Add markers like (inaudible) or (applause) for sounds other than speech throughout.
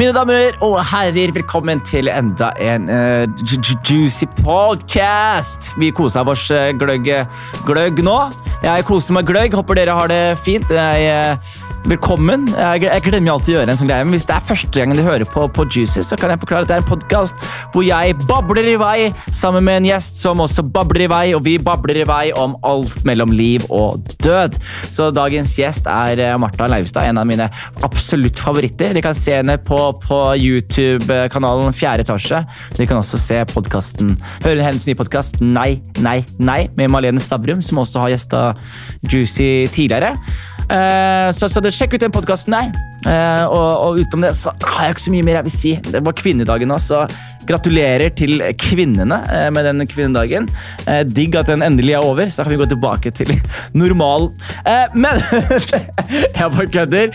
Mine damer og herrer, velkommen til enda en uh, juicy podcast. Vi koser oss uh, gløgg, gløgg nå. Jeg koser meg gløgg. Håper dere har det fint. Jeg, uh, Velkommen. Jeg, glemmer alltid å gjøre en sånn greie, men hvis det er første gangen du hører på, på Juicy, så kan jeg forklare at det er en podkast hvor jeg babler i vei sammen med en gjest som også babler i vei, og vi babler i vei om alt mellom liv og død. Så dagens gjest er Marta Martha Leivstad, en av mine absolutt favoritter. Dere kan se henne på, på YouTube-kanalen Fjerde etasje. Dere kan også se podcasten, høre hennes nye podkast Nei, nei, nei med Malene Stavrum, som også har gjesta Juicy tidligere. Uh, så, så det, sjekk ut den podkasten der. Uh, og, og, utenom det så har jeg ikke så mye mer jeg vil si. Det var kvinnedagen nå, så gratulerer til kvinnene uh, med den kvinnedagen. digg at den endelig er over, så da kan vi gå tilbake til normalen. men (laughs) Jeg bare kødder.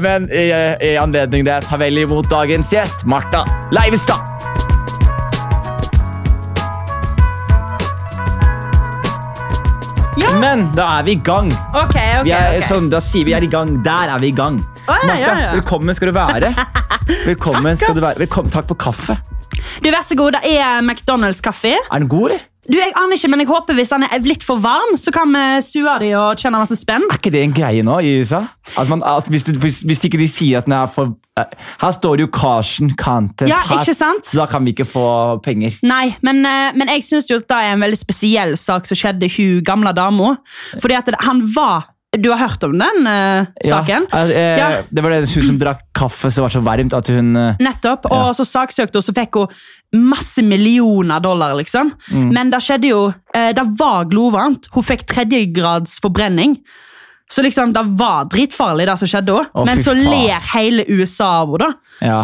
men i, i anledning det, ta vel imot dagens gjest, Martha Leivestad. Men da er vi i gang. Ok, ok, vi er, okay. sånn, da sier vi er i gang. Der er vi i gang. Oh, ja, Martha, ja, ja. velkommen skal du være. (laughs) Velkommen Takk, skal du være. Velkommen, takk for kaffe. Du, Vær så god. Det er McDonald's-kaffe. Er den god, eller? Du, Jeg aner ikke, men jeg håper hvis han er litt for varm, så kan vi sue de og kjenne masse spenn. Er ikke det en greie nå i USA? At man, at hvis, hvis, hvis ikke de sier at den er for eh, Her står det jo caution content. Ja, ikke sant? Så da kan vi ikke få penger. Nei, men, eh, men jeg syns det er en veldig spesiell sak som skjedde hun gamle dama. Fordi at det, han var Du har hørt om den eh, saken? Ja, eh, Ja. Det var det hun som drakk kaffe som var så varmt at hun eh, Nettopp. Ja. Og så saksøkte hun, så fikk hun masse millioner dollar, liksom. Mm. Men det skjedde jo eh, Det var glovarmt. Hun fikk tredjegrads forbrenning. Så liksom, det var dritfarlig, det som skjedde òg. Men så ler hele USA av henne, da. Ja,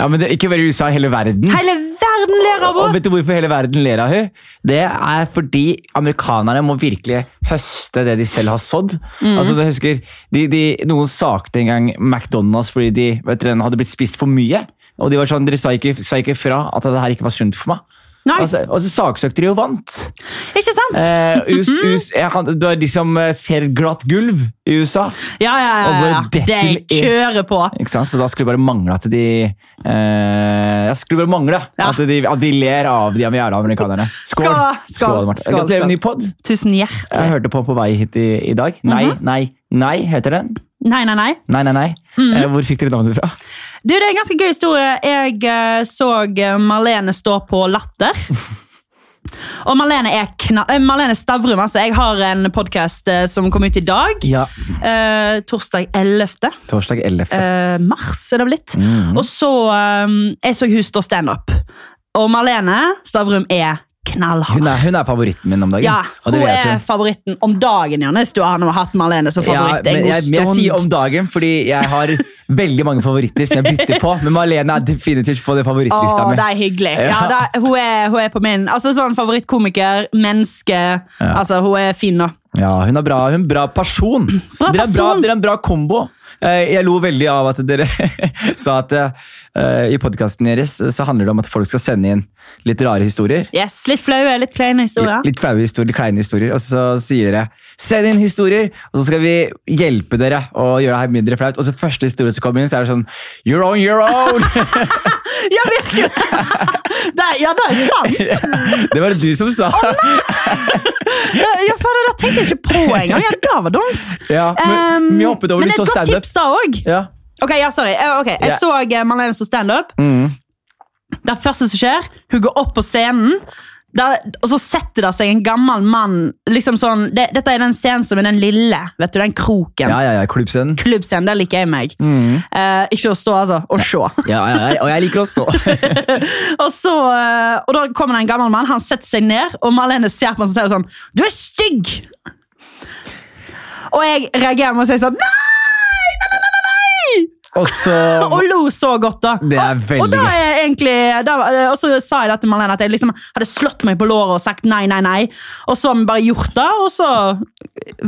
ja men det, ikke bare i USA, hele verden. Hele verden ler av henne! Og vet du hvorfor hele verden ler av henne? Det er fordi amerikanerne må virkelig høste det de selv har sådd. Mm. Altså, du husker, de, de, Noen sakte en gang McDonald's fordi de vet dere, hadde blitt spist for mye. Og de var sånn, Dere sa ikke, sa ikke fra at det her ikke var sunt for meg. Nei, Altså, og så saksøkte de og vant. ikke sant? Eh, US, US, jeg kan, er de som eh, ser et glatt gulv i USA. ja, ja, ja. ja. De kjører på. Ikke sant? Så da skulle det bare mangle at de eh, skulle bare mangle Ja. at, de, at de ler av de jævla amerikanerne. Skål! Skål, Gratulerer med ny pod. Tusen Jeg hørte på på vei hit i, i dag. Nei, -hmm. nei, nei, heter den. Nei, nei, nei. Nei, nei, nei. Mhm. Eh, hvor fikk dere navnet fra? Du, Det er en ganske gøy historie. Jeg eh, så eh, Marlene stå på Latter. (laughs) Og Marlene er kna eh, Marlene Stavrum. altså Jeg har en podkast som kom ut i dag. Ja, Eh, torsdag 11. Torsdag 11. Eh, mars er det blitt. Mm. Og så eh, Jeg så hun stå standup. Og Marlene Stavrum er knallhard. Hun, er, hun er favoritten min om dagen. Ja, Hun er favoritten om dagen, Jannis. Du har hatt Marlene som Ja, favoritt men en god jeg, men jeg sier om dagen fordi jeg har (laughs) veldig mange favoritter som jeg bytter på. Men Marlene er definitivt på den favorittlista mi. det er hyggelig. Ja. Ja, hun, er, hun er på min altså sånn favorittkomiker, menneske. Altså, Hun er fin nå. Ja, hun er bra, hun er bra person. Bra dere, er bra dere er en bra kombo. Eh, Jeg lo veldig av at dere (laughs) sa at eh, i podkasten deres så handler det om at folk skal sende inn litt rare historier. Yes, Litt flaue, litt kleine historier. Litt flaue historier, kleine historier. Og så sier dere 'send inn historier', og så skal vi hjelpe dere å gjøre det her mindre flaut. Og så første historie som kommer inn, så er det sånn 'you're on your own'. (laughs) Ja, virkelig! (laughs) det, ja, det er sant! det var det du som sa. Ja, ja, for Det tenkte jeg ikke på engang. Ja, det var dumt. Ja, men Um, vi hoppet over du så godt standup. Da òg. Ja. Ok, ja, sorry. Eh, ok, Jeg så eh, Marlene stå standup. Mm. Det første som skjer, hun går opp på scenen. Der, og så setter det seg en gammel mann liksom sånn, det, Dette er den scenen som er den lille. vet du, Den kroken. ja, ja, ja, klubbscenen. Klubbscenen, der liker jeg meg. Mm. Eh, ikke å stå, altså. Å se. Ja, ja, ja, og jeg liker å stå. (laughs) og, så, eh, og da kommer det en gammel mann, han setter seg ned, og Marlene ser på han og sier sånn Du er stygg! Og jeg reagerer med å si sånn Nei! Og så (laughs) Og lo så godt, da. Det er og, veldig og da er egentlig da, Og så sa jeg det til Marlene at jeg liksom hadde slått meg på låret og sagt nei, nei, nei. Og så har vi bare gjort det, og så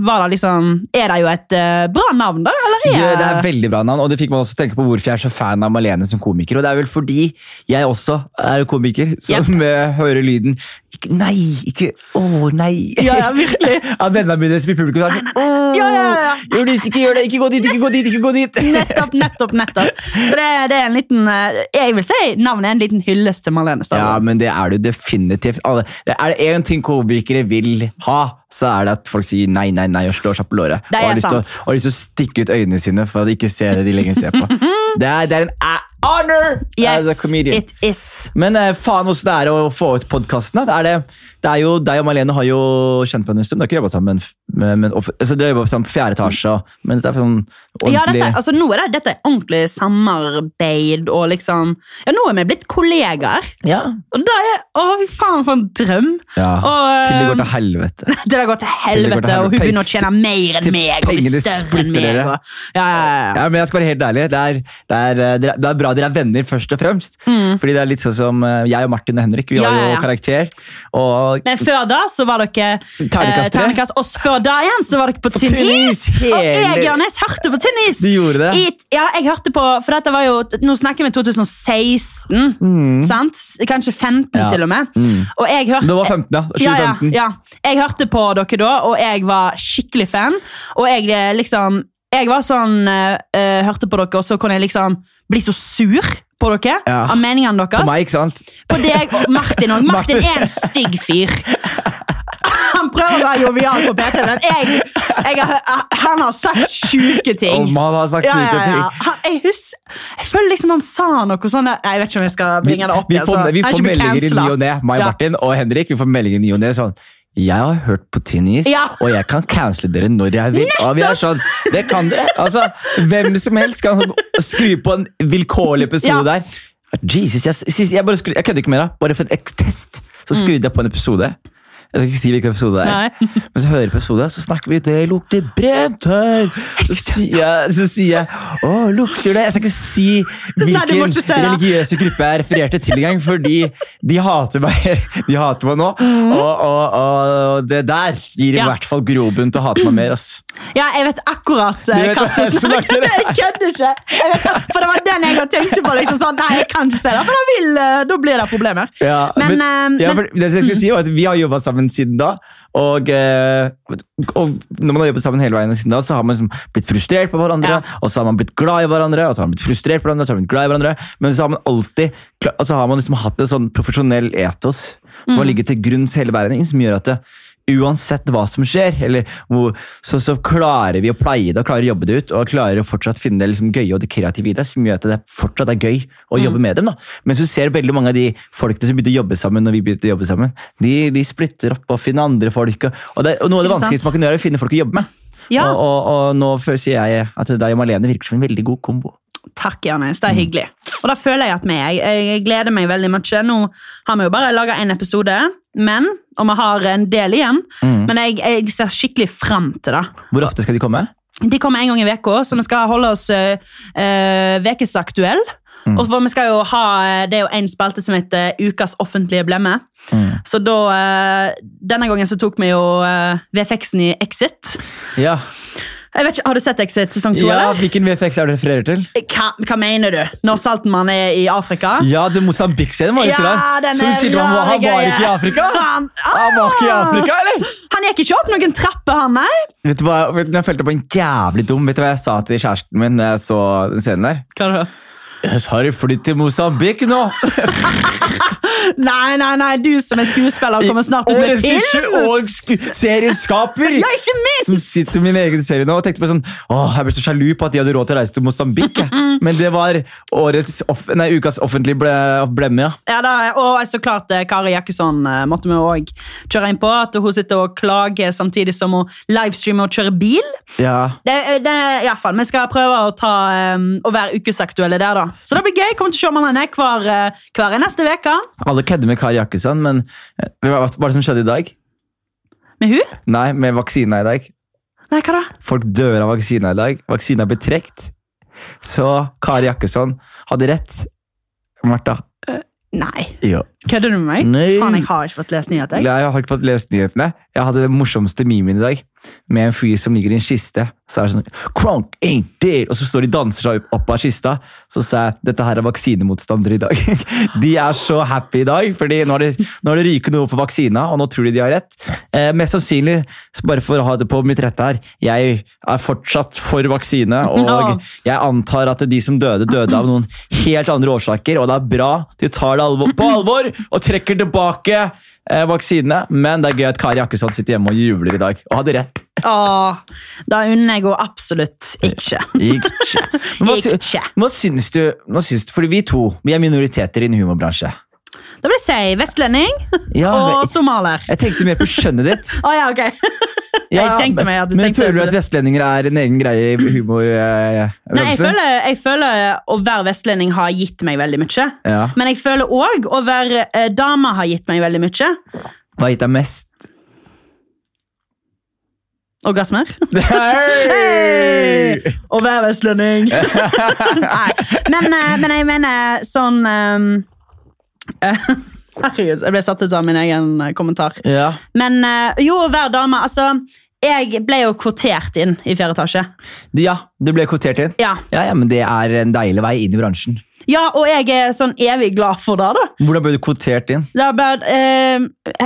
var det liksom Er det jo et eh, bra navn, da? Eller Det, er det er veldig bra navn, og det fikk meg også tenke på hvorfor jeg er så fan av Malene som komiker. Og det er vel fordi jeg også er komiker, som yep. (laughs) hører lyden ikke, Nei, ikke Å, nei! Ja, ja, virkelig. (laughs) Av vennene mine som i publikum er sånn «Åh, Ja, ja, ja. Ikke gjør det! Ikke gå dit! Ikke gå dit! ikke gå dit! (laughs) Nettopp, nettopp, nettopp. Så det, det er en liten eh, Jeg vil si navnet er en liten hyllest til Marlene Ja, men det er det jo definitivt. Alle, det er det én ting komikere vil ha, så er det at folk sier nei, nei, nei og slår seg på låret. Det og har er lyst til å- sant. har lyst til å stikke ut øynene sine for at de ikke ser det de lenger ser på. (laughs) Det er, det er en a- yes, as a comedian. it is. Men eh, faen åssen det er å få ut podkasten. Det, det, er jo, deg og Malene har jo kjent på en stund. Dere har ikke jobba sammen, men, men, altså, dere har jobbet sammen fjerde etasje. Men dette er sånn ordentlig Ja, dette, altså nå er det, dette er ordentlig samarbeid og liksom Ja, nå er vi blitt kollegaer. ja. Og da er Å, fy faen, for en drøm! Ja, Og, Til det går eh, til helvete. til Det går til helvete, (laughs) helvete. og hun begynner å tjene mer enn meg. Og pengene større enn meg. Og, ja, ja, ja, ja. Ja, men jeg skal være helt ærlig. Det er, det, er, det er, det er bra dere er venner, først og fremst. Fordi det er litt sånn som eh, jeg og Martin og Henrik. Vi Ja, har jo ja. karakter. Og Men før da så var dere Terningkast tre. terningkast. Og før da igjen så var dere på på tynn is! Hele... Og jeg Johannes, hørte på tynn is! du gjorde det. I, ja, jeg hørte på For dette var jo Nå snakker vi 2016. Sant? Kanskje 15 Ja. til og med. Mm. Og jeg hørte Det var 15, ja. ja, ja, ja. Jeg hørte på dere da, og jeg var skikkelig fan. Og jeg eh, liksom Jeg var sånn eh, eh, Hørte på dere, og så kunne jeg liksom bli så sur på dere Ja. av meningene deres. På meg, ikke sant? På deg og Martin òg. (laughs) Martin er en stygg fyr. (laughs) Han prøver å være jovial på PT, men jeg, jeg, har- han har sagt sjuke ting. Og man har sagt Ja, syke ja, ja. ting. Han, jeg, husker, jeg føler liksom han sa noe sånn der- Nei, Jeg vet ikke om jeg skal Vi, bringe det opp vi igjen, får, så vi får ikke blir meldinger i cancela. ny og ne. Meg, Ja. Martin og Henrik vi får meldinger i ny og ne. Sånn jeg har hørt på Tynn is, Ja. og jeg kan cancele dere når jeg vil. Og vi er sånn, Det kan dere! Altså, Hvem som helst kan skru på en vilkårlig episode Ja. der. Jesus, jeg, jeg, jeg kødder ikke mer. Bare for en test. Så skrudde jeg på en episode. Jeg skal ikke si hvilken episode det er. Nei. (laughs) Men så hører jeg på episoden, så snakker vi det lukter brent her. Så sier jeg, så sier jeg å, lukter det? Jeg skal ikke si Nei, hvilken ikke si religiøse gruppe jeg refererte til engang, fordi de hater meg (laughs) De hater meg nå. Og, og, og det der gir i. Ja. hvert fall grobunn til å hate meg mer. ass. Ja, jeg vet akkurat Du eh, vet hva snakker (laughs) om. Jeg kødder ikke! Jeg vet, for det var den jeg har tenkt på. liksom sånn, Nei, jeg kan ikke se det, for da, vil, eh, da blir det problemer. Ja, Men, men, ja, men- for det jeg skulle si var at Vi har jobba sammen siden da. Og, eh, og når man har jobbet sammen hele veien siden da, så har man liksom blitt frustrert på hverandre, Ja. og så har man blitt glad i hverandre, og så har man blitt frustrert på hverandre, og så har man blitt glad i hverandre, men så har man alltid og så har man liksom hatt en sånn profesjonell etos som Mm. har ligget til grunn hele veien, som gjør at det, uansett hva som skjer, eller så, så klarer vi å pleie det og klarer å jobbe det ut, og klarer å fortsatt finne det liksom gøye og det kreative i det, som gjør at det fortsatt er gøy å Mm. jobbe med dem. da. Mens du ser veldig mange av de folkene som begynte å jobbe sammen, når vi begynte å jobbe sammen, de, de splitter opp og finner andre folk. Og, det, og noe av det vanskeligste man kan gjøre, er å finne folk å jobbe med. Ja, Og, og, og nå sier jeg at deg og Malene virker som en veldig god kombo. Takk. Mm. Det er hyggelig. Og da føler jeg at vi. Jeg, jeg gleder meg veldig mye. Nå har vi jo bare laga én episode, men, og vi har en del igjen. Mm. Men jeg, jeg ser skikkelig fram til det. Hvor ofte skal de komme? De kommer en gang i uka, så vi skal holde oss uh, Vekesaktuell. Mm. Og for vi skal jo ha, eh, Det er jo en spalte som heter Ukas offentlige blemme. Mm. Så da, eh, Denne gangen så tok vi jo VFX-en i Exit. Ja. Ikke, Har du sett Exit sesong to? ja, eller? Hvilken VFX er det du refererer til? Hva, hva mener du? Når Saltmann er i Afrika? Ja, det Mosambik-scenen var ikke ja, den Så du er sier han, var- han var ikke i. Afrika? Han, Han var ikke i Ah! Afrika, eller? Han gikk ikke opp noen trapper, han, nei? Vet du hva, vet du, Jeg følte på en jævlig dum. Vet du hva jeg sa til kjæresten min når jeg så den scenen der? Hva er Jeg har flyttet til Mosambik nå! (laughs) Nei, nei, nei, du som er skuespiller kommer snart ut med film! og serieskaper! Ja, ikke minst! Som sitter i min egen serie nå og tenkte på sånn Åh, jeg ble så sjalu på at de hadde råd til å reise til Mosambik. Men det var off nei, ukas offentlige ble blemme, ja. Ja, da, og så klart eh, Kari Jakkesson eh, måtte vi òg kjøre inn på. At hun sitter og klager samtidig som hun livestreamer og kjører bil. ja. Det, det, i hvert fall, Vi skal prøve å, ta, um, å være ukesaktuelle der, da. Så det blir gøy. Kommer til å se Marlene hver, eh, hver neste uke. Alle kødder med Kari Jakkesson, men eh, hva var det som skjedde i dag? Med hun? Nei, med vaksina i dag. Nei, hva da? Folk dør av vaksina i dag. Vaksina ble trukket. Så Kari Jakkesson hadde rett. Martha. Nei. Ja. Kødder du med meg? Nei. Faen, jeg har ikke fått lest nyheter. jeg. Jeg har ikke fått lest nyhetene. Jeg hadde den morsomste memen i dag. Med en fyr som ligger i en kiste. Så er det sånn Kronk ain't dead! Og så står de og danser seg opp av kista. Så sa jeg dette her er vaksinemotstandere i dag. (laughs) De er så happy i dag, fordi nå har det, nå har det ryket noe for vaksina, og nå tror de de har rett. Eh, mest sannsynlig, bare for å ha det på mitt rette her, jeg er fortsatt for vaksine. (laughs) Og no. jeg antar at de som døde, døde av noen helt andre årsaker, og det er bra de tar det alvor, på alvor og trekker tilbake eh, vaksinene. Men det er gøy at Kari Jakkesson sitter hjemme og jubler i dag, og hadde rett. Åh, da unner jeg henne absolutt ikke. Ikke. Men Hva, Ikke. hva syns du, hva syns fordi vi to vi er minoriteter i en humorbransje. Da vil jeg si vestlending Ja, og jeg, somalier. jeg tenkte mer på skjønnet ditt. (laughs) Å ja, ok. (laughs) Jeg tenkte meg at du men føler du at vestlendinger er en egen greie i humor? Eh, Nei, jeg føler, jeg føler å være vestlending har gitt meg veldig mye. Ja. Men jeg føler òg å være eh, dame har gitt meg veldig mye. Hva har gitt deg mest? Orgasmer. (laughs) Hey! Å være vestlending! Nei, men, eh, men jeg mener sånn eh, Herregud, jeg ble satt ut av min egen eh, kommentar. Ja. Men eh, jo, hver dame Altså, jeg ble jo kvotert inn i fjerde etasje. ja, du ble kvotert inn? Ja. Ja, ja, men det er en deilig vei inn i bransjen. ja, og jeg er sånn evig glad for det, da. Hvordan ble du kvotert inn? Ble, eh,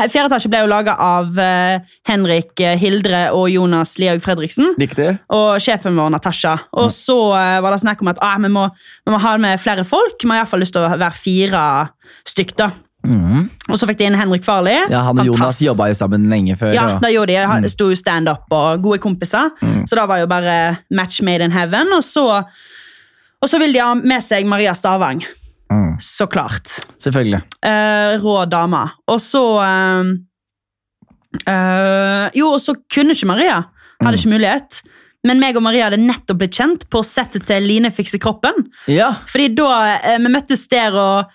fjerde etasje ble jo laga av eh, Henrik, eh, Hildre og Jonas Lihaug Fredriksen. Riktig? Og sjefen vår, Natasha. Og så eh, var det snakk om at ah, vi, må, vi må ha med flere folk. Vi har iallfall lyst til å være fire stykk. da. Mhm. Og så fikk de inn Henrik Farley. Ja, Han og Jonas Fantastisk. jobba jo sammen lenge før. Ja, og- det gjorde de. han sto jo standup og gode kompiser. Så da var jo bare match made in heaven. Og så, og så vil de ha med seg Maria Stavang. Mm. Så klart. Selvfølgelig. Eh, rå dame. Og så eh, eh, Jo, og så kunne ikke Maria. Hadde ikke mulighet. Men meg og Maria hadde nettopp blitt kjent på settet til Line fikser kroppen. Ja. Fordi da eh, vi møttes der, og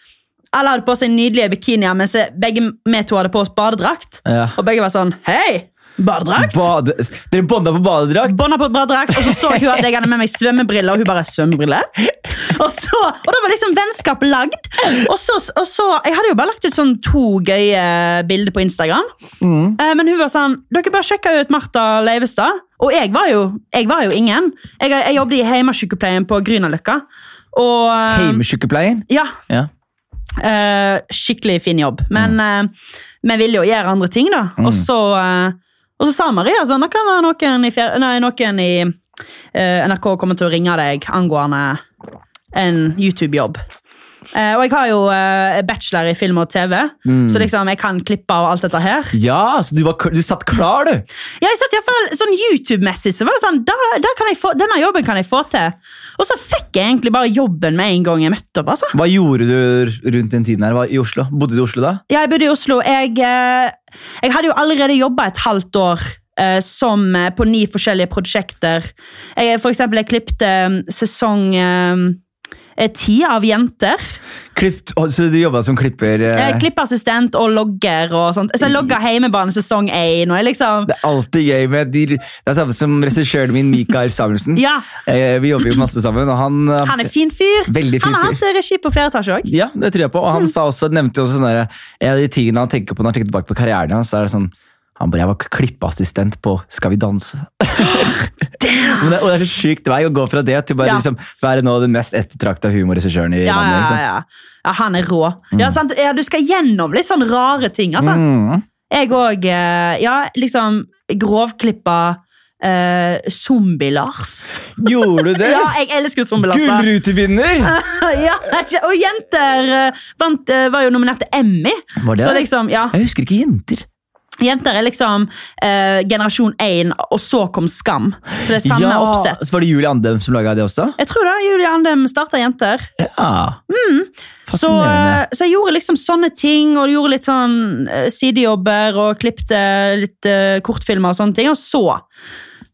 alle hadde på seg nydelige bikinier, mens begge vi to hadde på oss badedrakt. ja. Og begge var sånn Hei! Badedrakt? Bade, dere bånda på badedrakt? Bånda på badedrakt, og så så hun at jeg hadde med meg svømmebriller, og hun bare svømmebriller? Og, så, og da var liksom vennskap lagd. Og så, og så, Jeg hadde jo bare lagt ut sånn to gøye bilder på Instagram. Mm. Eh, Men hun var sånn Dere bare sjekker ut Martha Leivestad. Og jeg var jo, jeg var jo ingen. Jeg, jeg jobbet i hjemmesykepleien på Grünerløkka. Eh, Heimesykepleien? Ja. Ja. Eh, skikkelig fin jobb. Men eh, vi ville jo gjøre andre ting, da. Og, så, eh, og så sa Maria sånn Det kan være noen i, nei, noen i NRK kommer til å ringe deg angående en YouTube-jobb. Eh, og jeg har jo eh, bachelor i film og TV, så liksom jeg kan klippe og alt dette her. Ja, så du, var, du satt klar, du! Ja, jeg satt i hvert fall sånn YouTube-messig, så var det sånn, da, da få, denne jobben kan jeg få til. Og så fikk jeg egentlig bare jobben med en gang jeg møtte opp. altså. Hva gjorde du rundt den tiden her Var i Oslo? Bodde du i Oslo da? Ja, jeg bodde i Oslo. Jeg, eh, jeg hadde jo allerede jobba et halvt år som, på ni forskjellige prosjekter. Jeg, for eksempel, jeg klippte eh, sesong ti av Jenter. Klipp, så du jobba som klipper? eh, Eh, klippeassistent og logger og sånt. Så jeg logga Heimebane sesong én. Liksom Det er alltid gøy med de, Det er samme som regissøren min, Mikael Samuelsen. (laughs) Ja, Eh, vi jobber jo masse sammen, og han eh, han er fin fyr. Veldig fin Han har fyr. hatt eh, regi på fjerde etasje òg. Ja, det tror jeg på. Og han sa også, nevnte også sånn der, En av de tingene han tenker på når han tenker tilbake på karrieren hans, så er det sånn han bare, Jeg var klippeassistent på Skal vi danse. (laughs) Men det, og det er så sykt vei å gå fra det til bare Ja. liksom, være nå den mest ettertrakta humorregissøren i Ja, landet. ja, ja. ja, han er rå. Ja, sant? Ja, du skal gjennom litt sånn rare ting. altså. Mm. Jeg òg Ja, liksom grovklippa Uh, Zombie-Lars. Gjorde du det? (laughs) Ja, jeg elsker Zombie-Lars. Gullrutevinner! (laughs) ja, og jenter uh, vant, eh, var jo nominert til Emmy. Var det? Så liksom, ja, Jeg husker ikke jenter. Jenter er liksom eh, generasjon 1, og så kom Skam. Så det er samme oppsett. Så var det Julie Andem som laga det også? Jeg tror det. Julie Andem starta Jenter. Ja. Så, eh, så jeg gjorde liksom sånne ting, og gjorde litt sånn eh, sidejobber og klippte litt uh, kortfilmer og sånne ting. Og så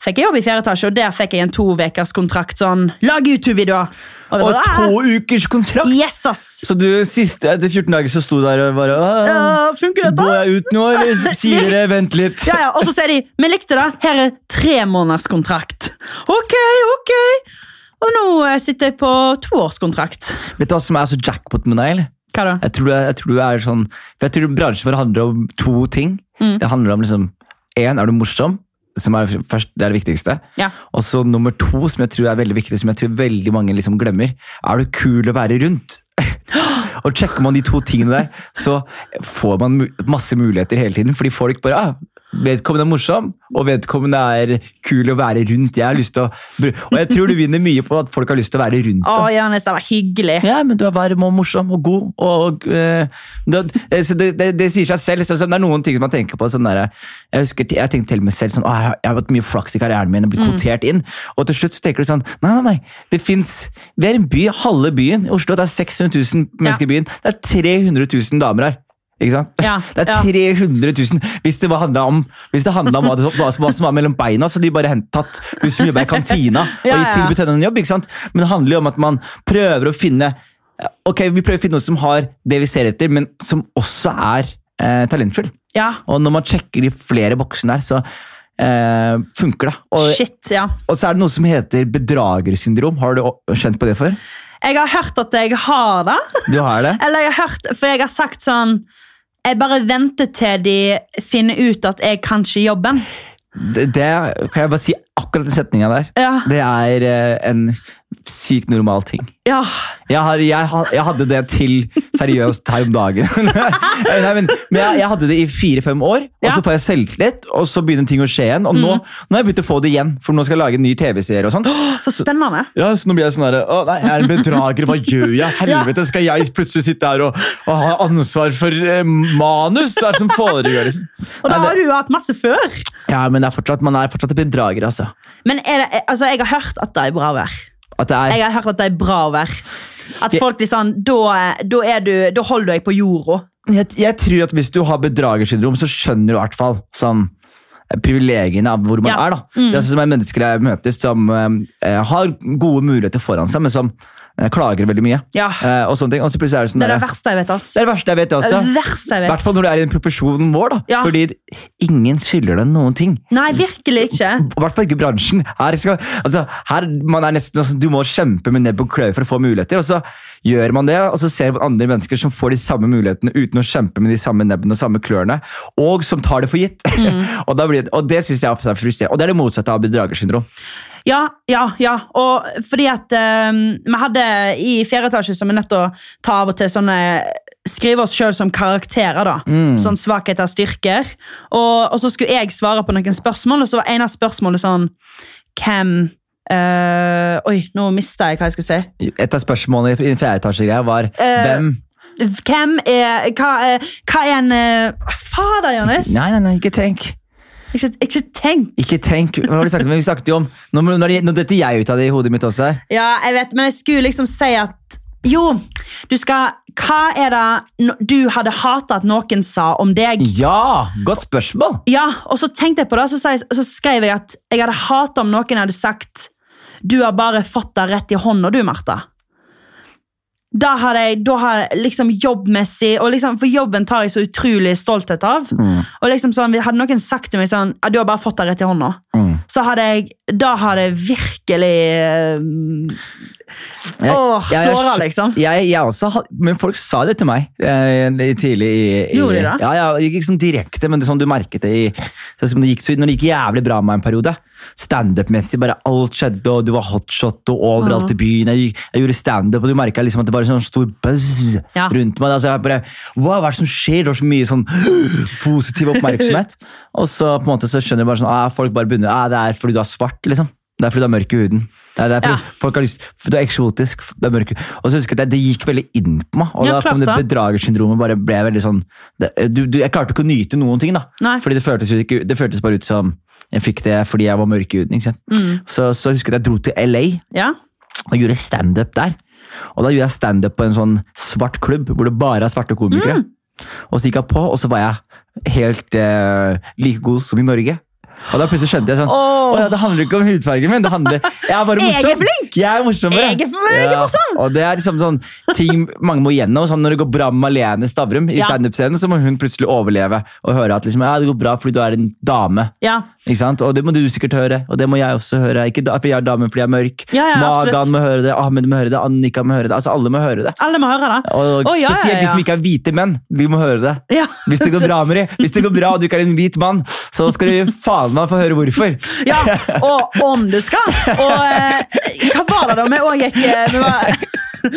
fikk jeg jobb i fjerde etasje, og der fikk jeg en to ukers kontrakt. Sånn, lag YouTube-videoer! Og, Og sånn, to ukers kontrakt! «Ah, Yes, ass! Så du siste etter 14 dager så sto der og bare uh, funker dette? Går jeg ut nå, eller (laughs) sier dere vent litt? Ja, ja, Og så sier de vi likte det, her er tre måneders kontrakt. Ok, ok. Og nå eh, sitter jeg på toårskontrakt. Vet du hva som er så jackpot med deg? eller? Hva da? Jeg tror, jeg tror du er sånn For jeg tror bransjen vår handler om to ting. Mm. Det handler om liksom Én, er du morsom? Som er først, det er det viktigste. Ja. Og så nummer to, som jeg tror er veldig viktig, som jeg tror veldig mange liksom glemmer. Er du kul å være rundt? (gasps) og Sjekker man de to tingene der, så får man masse muligheter hele tiden. Fordi folk bare ah, Vedkommende er morsom, og vedkommende er kul å være rundt. Jeg har lyst til å, Og jeg tror du vinner mye på at folk har lyst til å være rundt Å, deg. Johannes, det var hyggelig. Ja, men du er varm og morsom og god. Og, og, det, det, så det, det, det sier seg selv. Så, så det er noen ting man tenker på. Sånn der, jeg husker, jeg tenkte til meg selv sånn, «Å, jeg, har- hatt mye flaks i karrieren min og blitt kvotert inn. Og til slutt så tenker du sånn Nei, nei, nei. Det fins Vi er en by, halve byen. I Oslo det er 600 000 mennesker i byen. Det er 300 000 damer her. Ikke sant? Ja, (laughs) Det er 300 000. Hvis det handla om, om hva, som- var mellom beina, så hadde de bare tatt hun som jobber i kantina (laughs) og gitt tilbudt henne en jobb. ikke sant? Men det handler jo om at man prøver å finne Ok, vi prøver å finne noen som har det vi ser etter, men som også er eh, talentfull. Ja, Og når man sjekker de flere boksene der, så eh, funker det. Og, shit, ja. og så er det noe som heter bedragersyndrom. Har du kjent på det før? Jeg har hørt at jeg har det. Du har det? (laughs) Eller jeg har hørt, for jeg har sagt sånn Jeg bare venter til de finner ut at jeg kan ikke jobben. Det, det kan jeg bare si akkurat den setninga der. Ja, Det er eh, en sykt normal ting. ja. Jeg, har, jeg, jeg hadde det til seriøst her om dagen. (laughs) Nei, men, men jeg, jeg hadde det i fire-fem år, og Ja. så får jeg selvtillit, og så begynner ting å skje igjen. Og nå, nå har jeg begynt å få det igjen, for nå skal jeg lage en ny TV-serie. og sånn. Så spennende. Ja, så nå blir jeg sånn herre nei, jeg er en bedrager, hva gjør jeg? (laughs) Helvete, skal jeg plutselig sitte her og, og ha ansvar for eh, manus? Hva er det som foregår? Liksom? (laughs) Og da har du jo hatt masse før. ja, men er fortsatt, man er fortsatt en bedrager, altså. Men det, altså, jeg har hørt at det er bra vær. Er, Jeg har hørt at det er bra å være. At folk blir sånn Da, da, du, da holder du deg på jorda. jeg, jeg tror at hvis du har bedragersyndrom, så skjønner du i hvert fall sånn privilegiene av hvor man Ja. er. da. Mm. Det er sånn som er mennesker jeg møter som eh, har gode muligheter foran seg, men som klager veldig mye. Ja. Uh, og sånne ting. Og så plutselig er det sånn Det er det verste jeg vet. ass. det er det verste jeg vet. Også. det verste jeg vet. fall når du er i den profesjonen vår. da. Ja. Fordi ingen skylder deg noen ting. Nei, virkelig ikke. I hvert fall ikke bransjen. Her skal, altså, her man er nesten, altså, Du må kjempe med nebb og klør for å få muligheter. og Så gjør man det, og så ser man andre mennesker som får de samme mulighetene uten å kjempe med de samme nebbene og samme klørne, og som tar det for gitt. (laughs) og, da blir og det syns jeg er frustrerende. Og det er det motsatte av bedragersyndrom. Ja, ja, ja. Og fordi at um, vi hadde i fjerde etasje som er nødt til å ta av og til sånne Skrive oss sjøl som karakterer, da. Sånn svakheter styrker. Og, og så skulle jeg svare på noen spørsmål, og så var en av spørsmålene sånn Hvem uh, Oi, nå mista jeg hva jeg skulle si. Et av spørsmålene i fjerde etasje-greia var uh, hvem Hvem er Hva, er- hva er en eh, Fader, Johannes! Nei, nei, nei, ikke tenk. Ikke, ikke tenk! Ikke tenk. Hva har du sagt? Men vi snakket jo om Nå, nå, nå detter jeg ut av det i hodet mitt også her. Ja, jeg vet, men jeg skulle liksom si at Jo, du skal Hva er det du hadde hata at noen sa om deg? Ja! Godt spørsmål! Ja, og så tenkte jeg på det, så, jeg, så skrev jeg at jeg hadde hata om noen hadde sagt Du har bare fått det rett i hånda, du, Martha. Da har jeg, da har jeg liksom jobbmessig og liksom, For jobben tar jeg så utrolig stolthet av. Mm. Og liksom sånn, Hadde noen sagt til meg sånn at Du har bare fått det rett i hånda, Mm. så hadde jeg Da hadde jeg virkelig øh, Åh, såra, liksom. Jeg, jeg også, men folk sa det til meg eh, tidlig. i, i Gjorde de det? Ja, ja, Ikke sånn direkte, men det, sånn du merket det i, sånn det gikk, så, når det gikk jævlig bra med meg en periode. Standup-messig, bare alt skjedde, og du var hotshot og overalt i byen. Jeg, jeg gjorde standup, og du merka liksom at det var en sånn stor buzz Ja. rundt meg. Altså, jeg bare, wow, hva er det som skjer? Det var så mye sånn (gasps) positiv oppmerksomhet. (laughs) og så på en måte så skjønner du bare sånn, ah, folk bare begynner, ah, det er fordi du er svart, liksom. Det er fordi du er mørk i huden. Det er, det er fordi Ja. folk har lyst, Du er eksotisk. Det er mørke. Og så husker jeg at det, det gikk veldig inn på meg. Og Ja, da kom klart det det. bedragersyndromet bare ble veldig sånn det, du, du, Jeg klarte ikke å nyte noen ting. da Nei. Fordi det føltes, ikke, det føltes bare ut som jeg fikk det fordi jeg var mørk i huden. ikke sant? Mm. Så, så husker jeg at jeg dro til LA Ja. og gjorde standup der. Og da gjorde jeg standup på en sånn svart klubb hvor det bare er svarte komikere. Mm. Og så gikk jeg på, og så var jeg helt eh, like god som i Norge. Og da plutselig skjønte jeg sånn oh. Å ja, det handler ikke om hudfargen min. Det handler, jeg er bare (laughs) Jeg er morsom. flink. Jeg er morsommere. Jeg er flink, er morsom. Og det er liksom sånn ting mange må gjennom. Sånn når det går bra med Malene Stavrum i Ja. standup-scenen, så må hun plutselig overleve og høre at liksom, ja, det går bra fordi du er en dame. Ja. Ikke sant? Og det må du sikkert høre, og det må jeg også høre. Ikke da, fordi jeg er dame fordi jeg er mørk. Ja, ja. Magan må høre det, Ahmed må høre det, Annika må høre det. Altså Alle må høre det. Alle må høre det. Og Å, ja, spesielt ja, de som ikke er hvite menn. De må høre det. Ja. Hvis det går bra med dem, hvis det går bra og du ikke er en hvit mann, så skal du faen (laughs) meg få høre hvorfor. Ja, og om du skal. Og eh, hva var det da? Vi òg gikk eh, Vi, var,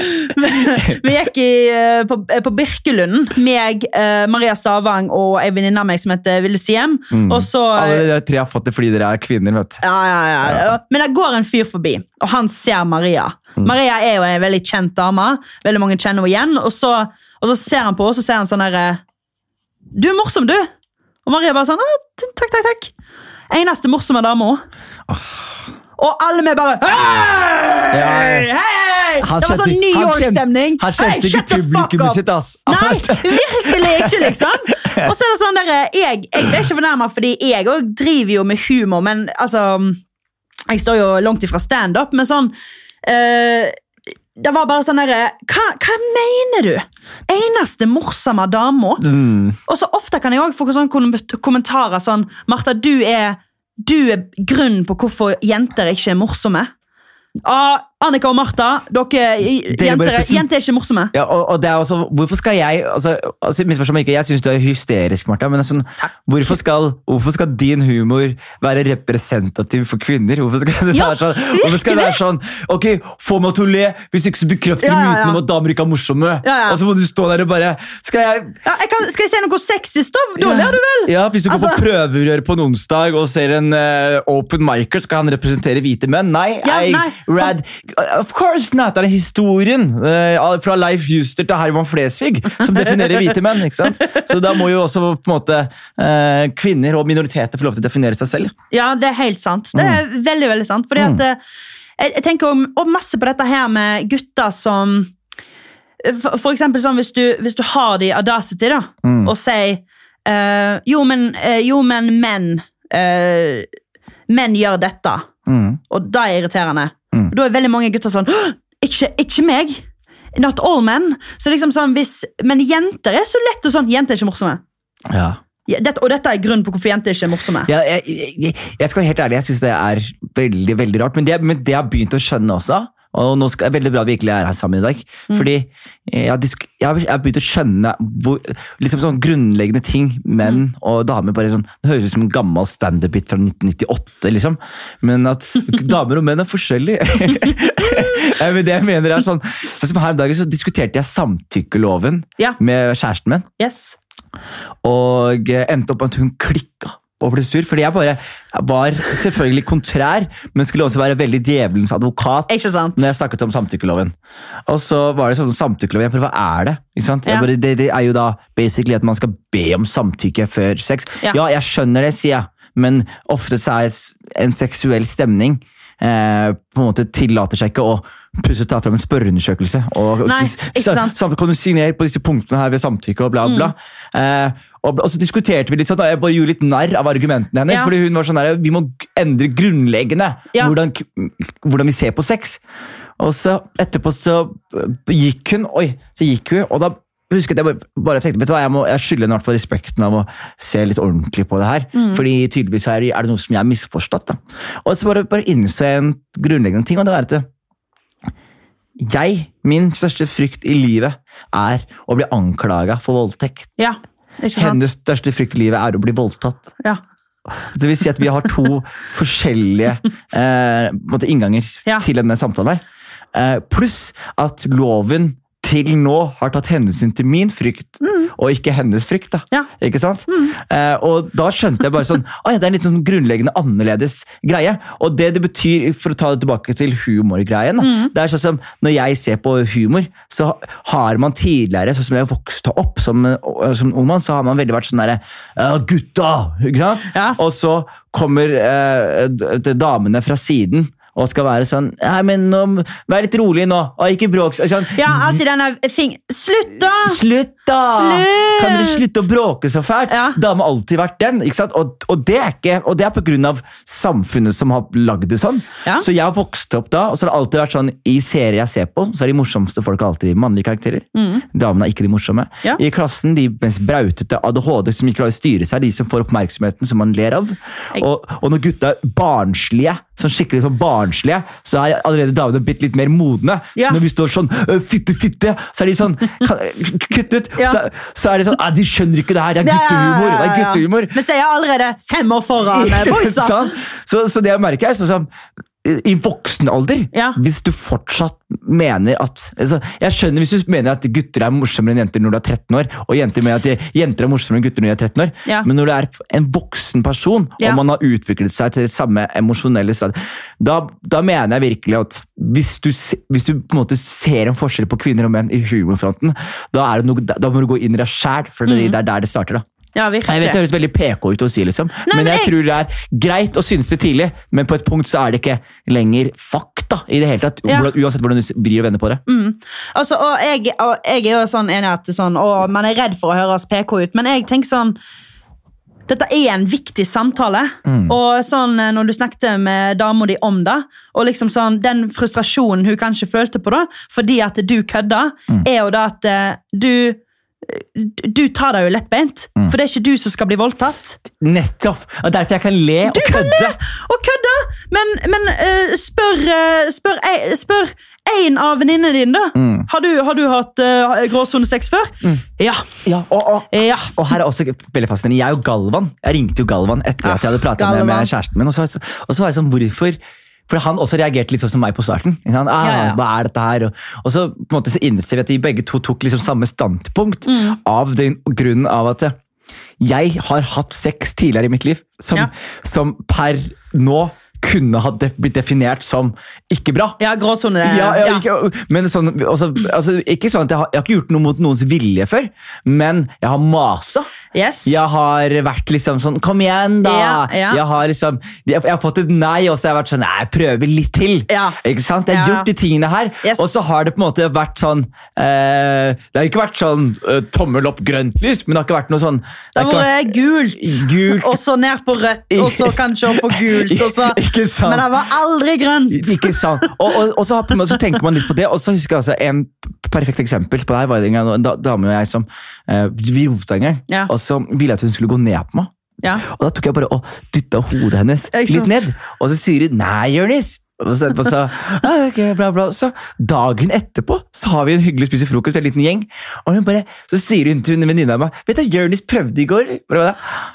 (laughs) vi gikk i, eh, på, eh, på Birkelunden. Meg, Maria Stavang og ei venninne av meg som heter Ville Siem. Mm. Og så Alle de tre har fått det fordi dere er kvinner. vet du. ja, ja, ja. Men det går en fyr forbi, og han ser Maria. Mm. Maria er jo en veldig kjent dame. Veldig mange kjenner henne igjen. Og så, og så ser han på henne og så ser han sånn herre Du er morsom, du! Og Maria bare sånn Takk, takk, takk. Eneste morsomme dame òg. Og alle vi bare Hei! Ja, ja. Hei! Han Det var sånn New York-stemning. Han kjente ikke publikummet sitt, ass. Nei, (laughs) virkelig ikke, liksom. (laughs) Og så er det sånn der, jeg, jeg ble ikke fornærma, fordi jeg òg driver jo med humor, men altså Jeg står jo langt ifra standup, men sånn eh, Det var bare sånn derre hva, hva mener du? Eneste morsomme dama? Mm. Og så ofte kan jeg også få sånne kommentarer sånn Martha, du er, du er grunnen på hvorfor jenter ikke er morsomme. Ah, Annika og Martha, dere, jenter, er- jenter er ikke morsomme. Ja, og, og det er også, Hvorfor skal jeg altså, altså, ikke, Jeg syns du er hysterisk, Martha, men sånn, hvorfor, skal, hvorfor skal din humor være representativ for kvinner? Hvorfor skal det Ja, være sånn, hvorfor skal det være sånn Ok, få meg til å le, hvis ikke så bekrefter du Ja, ja, myten om at damer ikke er morsomme. Ja, ja. Og så må du stå der og bare Skal jeg Ja, jeg kan, skal jeg si noe sexist, da? Da ler du vel? Ja, Hvis du går Altså- på prøverør på en onsdag og ser en uh, open micer, skal han representere hvite menn? Nei. Ja, I nei. Rad, of course not! Det er historien eh, fra Leif Juster til Herman Flesvig som definerer hvite menn. ikke sant? Så da må jo også på en måte eh, kvinner og minoriteter få lov til å definere seg selv. Ja, det er helt sant. Det er veldig, veldig sant. Fordi Mm. at eh, jeg, tenker om, og masse på dette her med gutter som For, for eksempel sånn hvis du, hvis du har de audacity, da, Mm. og sier uh, jo, men, uh, jo, men menn uh, Menn gjør dette, Mm. og det er irriterende. Mm. Da er veldig mange gutter sånn ikke, ikke meg! Not all men. Så liksom sånn, hvis, men jenter er så lett og sånn Jenter er ikke morsomme. Ja. Dette, og dette er grunnen på hvorfor jenter ikke er morsomme. Ja, jeg, jeg, jeg skal være helt ærlig, jeg syns det er veldig veldig rart. Men det, men det jeg har begynt å skjønne også, og nå skal, det er veldig bra at vi virkelig er her sammen i dag. Fordi jeg har, jeg, har, begynt å skjønne hvor, liksom sånn grunnleggende ting menn og damer bare sånn, Det høres ut som en gammel standup-bit fra 1998, liksom. Men at (laughs) damer og menn er forskjellige. (laughs) Ja, men det jeg mener er sånn, sånn som Her om dagen så diskuterte jeg samtykkeloven Ja. med kjæresten min. Yes. Og endte opp med at hun klikka og ble sur. Fordi jeg bare var selvfølgelig kontrær, men skulle også være veldig djevelens advokat. Ikke sant? Når jeg snakket om samtykkeloven. Og så var det sånn samtykkeloven Jeg bare, Hva er det? Ikke sant? Ja. bare, det? Det er jo da basically at man skal be om samtykke før sex. Ja. Ja, jeg skjønner det, sier jeg, men ofte så er en seksuell stemning eh, på en måte tillater seg ikke å plutselig ta fram en spørreundersøkelse. Og, Nei, ikke sant. kan du signere på disse punktene her ved samtykke og bla, bla. Mm. Eh, og, og så diskuterte vi litt sånn, og jeg bare gjorde litt narr av argumentene hennes. Ja. fordi hun var sånn der, Vi må endre grunnleggende Ja. hvordan, hvordan vi ser på sex. Og så etterpå så øh, gikk hun, oi, så gikk hun, og da husket jeg bare, bare tenkte, vet du hva, jeg, må, jeg skylder henne i hvert fall respekten av å se litt ordentlig på det her. Mm. Fordi tydeligvis er, er det noe som jeg har misforstått. da. Og så bare, bare innså jeg en grunnleggende ting, og det var at det, jeg, min største frykt i livet, er å bli anklaga for voldtekt. Ja? Hennes største frykt i livet er å bli voldtatt. Ja. Det vil si at vi har to (laughs) forskjellige eh, innganger Ja. til denne samtalen. her. Eh, pluss at loven til nå har tatt hensyn til min frykt, og ikke hennes frykt. da. Ja. Ikke sant? Eh, og da skjønte jeg bare sånn (laughs) «Oi, Det er en litt sånn grunnleggende annerledes greie. Og det det betyr, for å ta det tilbake til humorgreien da, Det er sånn som Når jeg ser på humor, så har man tidligere, sånn som jeg vokste opp som, som ung mann, så har man veldig vært sånn derre Gutta! Ikke sant? Ja. Og så kommer eh, damene fra siden og skal være sånn Nei, men nå, Vær litt rolig nå, og ikke bråk. Sånn, Ja, alltid denne fing... Slutt, da! Slutt, da! Slutt! Kan dere slutte å bråke så fælt? Ja. Dame har alltid vært den. ikke sant? Og, og det er ikke, og det er på grunn av samfunnet som har lagd det sånn. Ja. Så jeg har vokst opp da, og så har det alltid vært sånn i serier jeg ser på, så er de morsomste folk alltid mannlige karakterer. Damene er ikke de morsomme. Mm. Ja. I klassen de mest brautete ADHD som ikke klarer å styre seg, de som får oppmerksomheten som man ler av. Og, og når gutta er barnslige, sånn skikkelig sånn barnslige, så er allerede damene blitt litt mer modne. Ja. Så når vi står sånn «Øh, fitte, fitte, så er de sånn kan, Kutt ut! Ja. Så, så er de sånn «Ah, De skjønner ikke det her, det er guttehumor! Det er guttehumor. Men så er jeg allerede fem år foran eh, boysa. Sånn. (laughs) Så, så det jeg merker er sånn som i voksen alder, Ja. hvis du fortsatt mener at altså, Jeg skjønner hvis du mener at gutter er morsommere enn jenter når du er 13 år, og jenter mener at de, jenter er morsommere enn gutter når de er 13 år, Ja. men når du er en voksen person, Ja. og man har utviklet seg til det samme emosjonelle stadiet, da, da mener jeg virkelig at hvis du, hvis du på en måte ser en forskjell på kvinner og menn i humorfronten, da, det noe, da må du gå inn i deg sjæl, for det, det er der det starter. da. Ja, Jeg vet Det høres veldig PK ut å si, liksom. Nei, men men jeg, jeg- tror det er greit å synes det tidlig, men på et punkt så er det ikke lenger fakta. i det hele tatt, Ja. Uansett hvordan du vrir og vender på det. Altså, og, jeg, og jeg er jo sånn enig at sånn, å, man er redd for å høres PK ut, men jeg tenker sånn dette er en viktig samtale. Og sånn, eh, når du snakket med dama di om det, og liksom sånn, den frustrasjonen hun kanskje følte på da, fordi at du kødda, er jo det at eh, du du tar det jo lettbeint, for det er ikke du som skal bli voldtatt. Nettopp! Og derfor jeg kan le og kødde. Og kødde! Men, men uh, spør, uh, spør, uh, spør en av venninnene dine, da. Har, du, har du hatt uh, gråsone sex før? Ja. Ja, og, og, Ja. og her er også veldig fascinerende. Jeg og Galvan Jeg ringte jo Galvan etter Ja, at jeg hadde pratet med, med kjæresten min. Og så, og så var jeg sånn, hvorfor For han også reagerte litt sånn som meg på starten. Ah, Ja, ja. Hva er dette her? Og, så på en måte så innser vi at vi begge to tok liksom samme standpunkt. Mm. Av den grunnen av at jeg har hatt sex tidligere i mitt liv som, Ja. som per nå kunne ha def blitt definert som ikke bra. Ja, gråsone. Ja, ja, ja. Ikke, men sånn, også, altså, ikke sånn at jeg har, jeg har ikke gjort noe mot noens vilje før, men jeg har masa. Yes. Jeg har vært liksom sånn Kom igjen, da! Ja, ja. Jeg, har liksom, jeg, jeg har fått et nei, og så har jeg vært sånn Nei, jeg prøver litt til. Ja. Ikke sant? Jeg har gjort de tingene her, Yes. og så har det på en måte vært sånn eh, Det har ikke vært sånn eh, tommel opp, grønt lys, men det har ikke vært noe sånn Det har vært gult, Gult. og så ned på rødt, og så kanskje opp på (laughs) gult. Så, men det var aldri grønt. Ikke sant? Og, og, og så, måte- så tenker man litt på det, og så husker jeg altså en perfekt eksempel på det her var det en en dame og jeg som eh, Vi rota en gang, Ja. og så ville at hun skulle gå ned på meg. Ja. Og da tok jeg bare og dytta hodet hennes litt ned, og så sier hun 'nei, Jonis'. Og så, så, okay, bla, bla. så dagen etterpå så har vi en hyggelig spise frokost, en liten gjeng. Og hun bare, så sier hun til en venninne av meg Vet du, Jonis prøvde i går. Bare.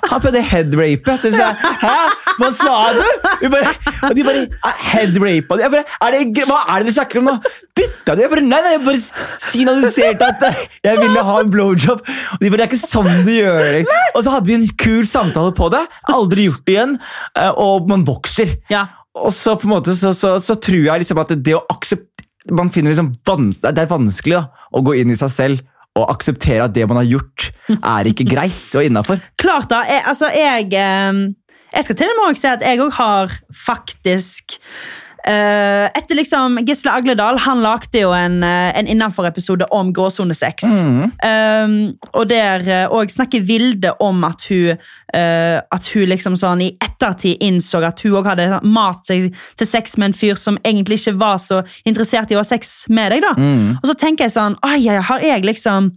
Han prøvde headrape. Så sa jeg hæ, hva sa du? Hun bare, og de bare «Ah, headrape. Jeg bare, er det, hva er det du snakker om nå? Dytta du? Jeg bare, nei, nei, jeg bare signaliserte at jeg ville ha en blowjob. Og de bare, det er ikke sånn du gjør det. Og så hadde vi en kul samtale på det. Aldri gjort det igjen. eh, Og man vokser. Ja. Og så på en måte så, så, så tror jeg liksom at det å akseptere Man finner liksom Det er vanskelig da, å gå inn i seg selv og akseptere at det man har gjort, er ikke greit og innafor. Klart da. Jeg, altså, jeg eh, Jeg skal til og med si at jeg òg har faktisk etter liksom Gisle Agledal han lagde jo en, uh, en innenfor-episode om gråsone 6. Um, og der òg snakker Vilde om at hun uh, At hun liksom sånn i ettertid innså at hun òg hadde mat seg til sex med en fyr som egentlig ikke var så interessert i å ha sex med deg. da. Og så tenker jeg sånn oi, har jeg liksom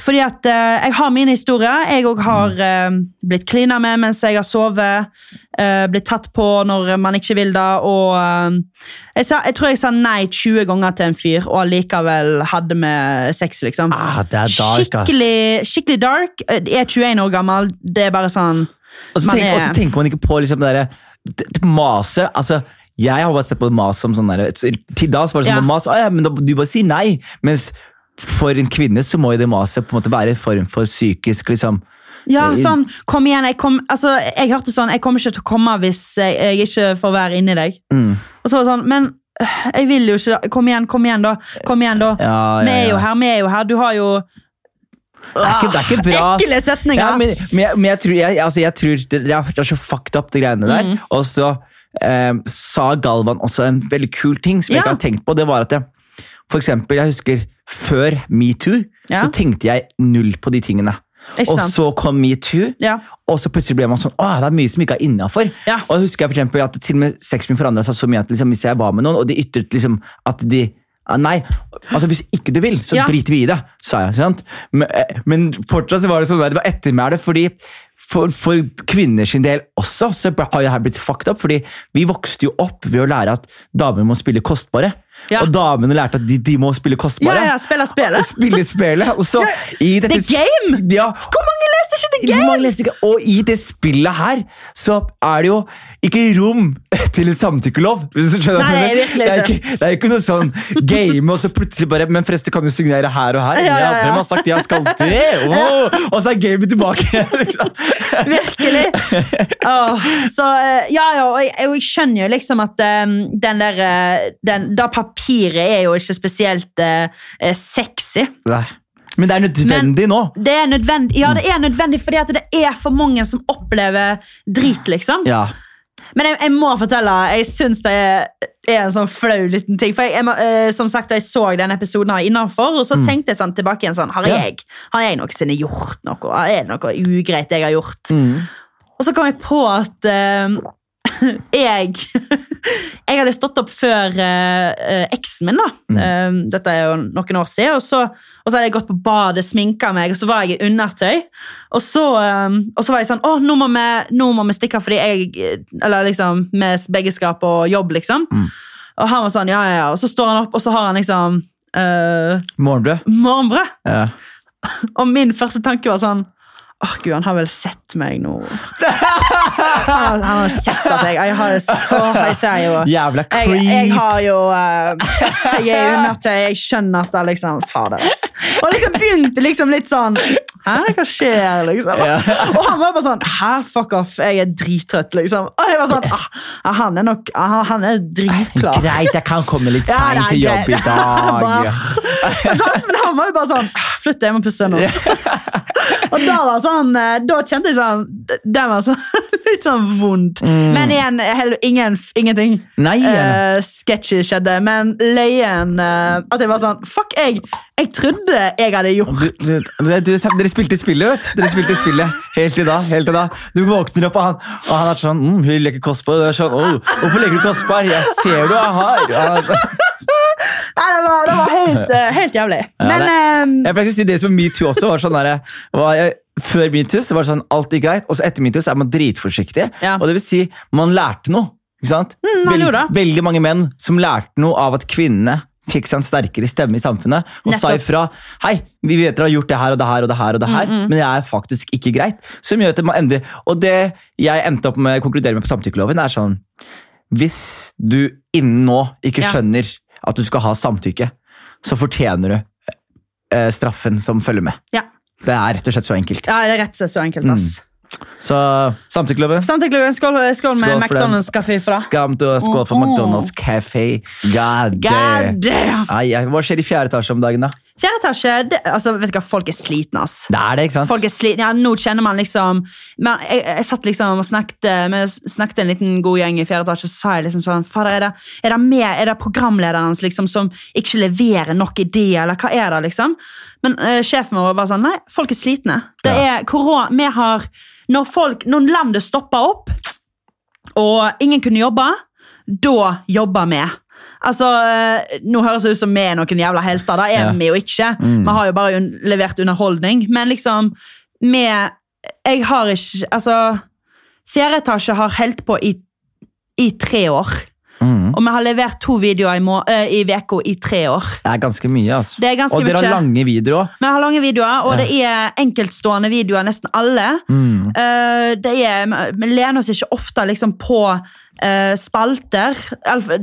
fordi at eh, jeg har mine historier. Jeg òg har eh, blitt klina med mens jeg har sovet. eh, blitt tatt på når man ikke vil det. Og eh, jeg, sa, jeg tror jeg sa nei 20 ganger til en fyr, og allikevel hadde med sex, liksom. Ah, det dark, skikkelig, skikkelig dark. Eh, Jeg er 21 år gammel. Det er bare sånn Og så, tenker, er- tenker man ikke på liksom det derre maset. altså jeg har bare sett på mas som sånn der, Til da så var det sånn Ja. mas, ah, ja, men da, du bare sier nei. Mens for en kvinne så må jo det maset på en måte være en form for psykisk liksom, Ja, Eh, sånn, kom igjen. Jeg, kom, altså, jeg hørte sånn Jeg kommer ikke til å komme hvis jeg, jeg ikke får være inni deg. mm. Og så var det sånn, men øh, jeg vil jo ikke da. Kom igjen, kom igjen, da. Kom igjen, da. Ja, ja, Vi er jo her, vi er jo her. Du har jo Det er ikke, det er ikke bra. Ekle setninger. Ja, men, men, jeg, men jeg tror, altså, jeg tror det, er så fucked up, de greiene der. Mm. Og så eh, sa Galvan også en veldig kul ting som jeg ikke har tenkt på. Det var at jeg, for eksempel, jeg husker før metoo, Ja. så tenkte jeg null på de tingene. Og så kom metoo, Ja. og så plutselig ble man sånn Åh, det er mye som ikke er innafor. Ja. Og jeg husker jeg for eksempel at til og med sexen min forandra seg så mye at liksom, hvis jeg var med noen, og de ytret liksom at de ah, Nei, altså hvis ikke du vil, så Ja. driter vi i det, sa jeg. sant? Men, eh, men fortsatt var det sånn der, det var ettermæle, fordi for, for kvinner sin del også så har det her blitt fucked up, fordi vi vokste jo opp ved å lære at damer må spille kostbare. Ja. Og damene lærte at de, de må spille kostbare. ja, spiller spillet. Spille spillet. Og så i dette The Game! Ja, Hvor mange leste ikke The Game? mange leste ikke? Og i det spillet her så er det jo ikke rom (laughs) til en samtykkelov. Hvis du skjønner Nei, det er virkelig det er ikke. Det er ikke noe sånn game, og så plutselig bare Men forresten, kan du signere her og her? Ja, ja, ja. Hvem har sagt jeg skal det? (laughs) Oh, Og så er gamet tilbake. Virkelig. Oh, så eh, ja, ja, og jeg, og jeg skjønner jo liksom at um, den der eh, den, Da papiret er jo ikke spesielt eh, eh, sexy. Nei. Men det er nødvendig nå. Det er nødvendig, ja, det er nødvendig fordi det er for mange som opplever drit, liksom. Ja. Men jeg, jeg må fortelle, jeg syns det er, en sånn flau liten ting. For jeg, jeg, eh, som sagt, jeg så den episoden her innenfor, og så tenkte jeg sånn tilbake igjen sånn, har jeg har jeg noensinne gjort noe? Er det noe ugreit jeg har gjort? Mm. Og så kom jeg på at eh, (laughs) jeg Jeg hadde stått opp før eh, eksen min, da. Mm. Eh, dette er jo noen år siden. Og så, og så hadde jeg gått på badet, sminka meg, og så var jeg i undertøy. Og så, um, og så var jeg sånn Å, nå må vi, nå må vi stikke fordi jeg Eller liksom, med begge skal på jobb, liksom. Mm. Og han var sånn, ja, ja, ja. Og så står han opp, og så har han liksom uh, Morgenbrød. morgenbrød. Ja. (laughs) Og min første tanke var sånn Åh, gud, han har vel sett meg nå. (laughs) Han har, han har sett at jeg Jeg har så Jeg ser jo Jævla jeg, creep. jeg har jo uh, (laughs) Jeg er undertøy, jeg skjønner at det liksom Fader, ass. Og liksom begynte liksom litt sånn Hæ, hva skjer, liksom? Ja. (laughs) Og han var bare sånn Hæ, fuck off, jeg er drittrøtt, liksom. Og jeg var sånn ah, Han er nok ah, Han er dritklar. Greit, jeg kan komme litt Ja, seint er til jobb i dag. Bare- Sant? Men han var jo bare sånn Flytt, jeg må puste nå. Og da var sånn eh, Da kjente jeg sånn Den var sånn (laughs) litt sånn vond. Men igjen, heller ingen, ingenting Nei, uh, sketchy skjedde. Men løyen uh, At jeg var sånn Fuck, jeg, jeg trodde jeg hadde gjort Du, du, du, dere spilte spillet, vet. Dere spilte spillet Helt til da. helt til da. Du våkner opp, og han, og han er sånn mm, 'Hun leker kostbar.' Du er sånn, oh, 'Hvorfor leker du kostbar?' 'Jeg ser du er hard.' Nei, det var, det var helt, (laughs) eh, helt jævlig. Men det- eh, Jeg pleier å si det som metoo også var sånn der, var, eh, Før metoo så var det sånn alt gikk greit, og så etter metoo er man dritforsiktig. Ja. Og det vil si, man lærte noe. Ikke sant? Mm, man Vel- veldig mange menn som lærte noe av at kvinnene fikk seg en sterkere stemme i samfunnet og sa ifra Hei, vi vet dere har gjort det her og det her og det her, og det her, men det er faktisk ikke greit. Som gjør at man endrer. Og det jeg endte opp med å konkludere med på samtykkeloven, er sånn Hvis du innen nå ikke Ja. skjønner at du skal ha samtykke, så fortjener du eh, straffen som følger med. ja. Det er rett og slett så enkelt. ja, det er rett og slett så enkelt, ass. Så samtykkeloven Samtidig, skål, skål med. McDonald's kaffe fra. Skam til skål for Mm, mm. McDonald's Café. God God damn. damn! Ai, hva skjer i fjerde etasje om dagen, da? Fjerde etasje, det, altså, vet du hva, folk er slitne, ass. Det er det, ikke sant? Folk er slitne, ja, Nå kjenner man liksom men jeg, jeg satt liksom og snakket med snakket en liten god gjeng i fjerde etasje, så sa jeg liksom sånn Fader, er det, er det, med, er det programlederen hans liksom, som ikke leverer nok ideer, eller hva er det, liksom? Men uh, sjefen vår var bare sånn Nei, folk er slitne. Det Ja. er korona Vi har Når folk Når landet stopper opp, og ingen kunne jobbe, da jobber vi. Altså, eh, Nå høres det ut som vi er noen jævla helter. Det er Ja. vi jo ikke. Mm. Vi har jo bare un levert underholdning. Men liksom vi Jeg har ikke Altså, fjerde etasje har holdt på i, i tre år. Mm. Og vi har levert to videoer i, må eh, i i tre år. Det er ganske mye, altså. Det ganske Og dere mye. har lange videoer. Vi har lange videoer, og Ja. det er enkeltstående videoer, nesten alle. Mm. Uh, det er, Vi lener oss ikke ofte liksom på uh, spalter.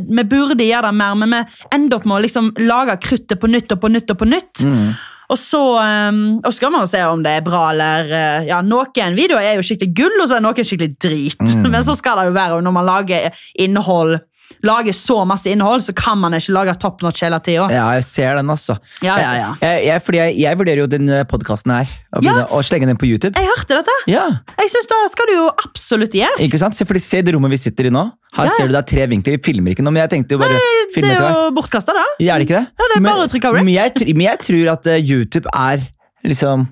Vi burde gjøre det mer, men vi ender opp med å liksom lage kruttet på nytt og på nytt. Og på nytt. Mm. Og så og så skal man jo se om det er bra eller ja, Noen videoer er jo skikkelig gull, og så er noen skikkelig drit. Mm. (laughs) Men så skal det jo være når man lager innhold lager så masse innhold, så kan man ikke lage top notch hele tida. Ja, jeg ser den, altså. Ja, ja, ja. Jeg, jeg, fordi jeg, jeg vurderer jo denne podkasten her å, Ja. slenge den på YouTube. Jeg hørte dette. Ja, Jeg synes Da skal du jo absolutt gjøre. ikke sant? Se, fordi se det rommet vi sitter i nå. Her Ja. ser du det er tre vinkler. Vi filmer ikke nå, men jeg tenkte jo bare Det filme er jo bortkasta, da. Ja, er det ikke det? Ja, det er bare å trykke rec. Men jeg, men jeg tror at eh, YouTube er liksom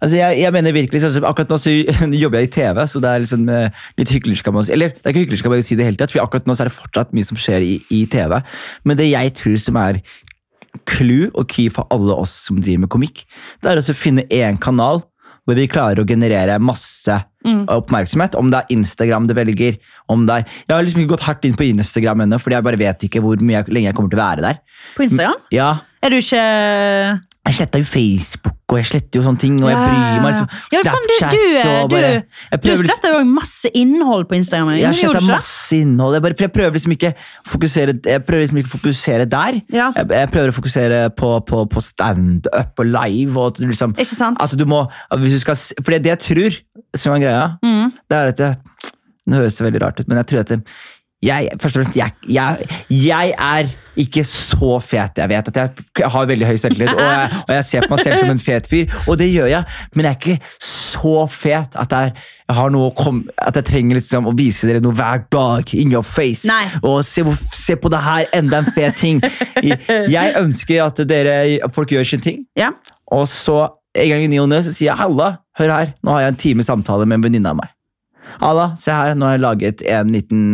Altså jeg, jeg mener virkelig, sånn Akkurat nå så (laughs) jobber jeg i TV, så det er liksom uh, litt hyklersk. man si. Eller det er ikke hyklersk man si det hele tatt, for akkurat nå så er det fortsatt mye som skjer i, i TV. Men det jeg tror som er clue og key for alle oss som driver med komikk, det er å finne én kanal hvor vi klarer å generere masse Mm. oppmerksomhet. Om det er Instagram du velger, om det er Jeg har liksom ikke gått hardt inn på Instagram ennå, fordi jeg bare vet ikke hvor mye, lenge jeg kommer til å være der. På Instagram. Ja, Er du ikke jeg sletta jo Facebook, og jeg sletter jo sånne ting, og jeg bryr meg liksom Ja, Snapchat du, du, og bare du prøver liksom sletter jo masse innhold på Instagram. jeg sletter masse innhold. Jeg, bare, jeg prøver liksom ikke fokusere Jeg prøver liksom ikke fokusere der. Ja. Jeg, jeg prøver å fokusere på, på, på standup og live. Og at du liksom, Ikke sant? at du må, at hvis du skal, for det, det jeg tror, som er greia, Mm. det er at det, Nå høres det veldig rart ut, men jeg tror at det, jeg, først og fremst, jeg, jeg, jeg er ikke så fet. Jeg vet at jeg, har veldig høy selvtillit, og jeg, og jeg ser på meg selv som en fet fyr. Og det gjør jeg, men jeg er ikke så fet at jeg, har noe å komme, at jeg trenger liksom å vise dere noe hver dag. In your face. Nei. Og se, se på det her, enda en fet ting. Jeg ønsker at dere, folk gjør sin ting. Ja. Og så en gang i ny og ne sier jeg halla, hør her, nå har jeg en time samtale med en venninne av meg. Halla, se her, nå har jeg laget en liten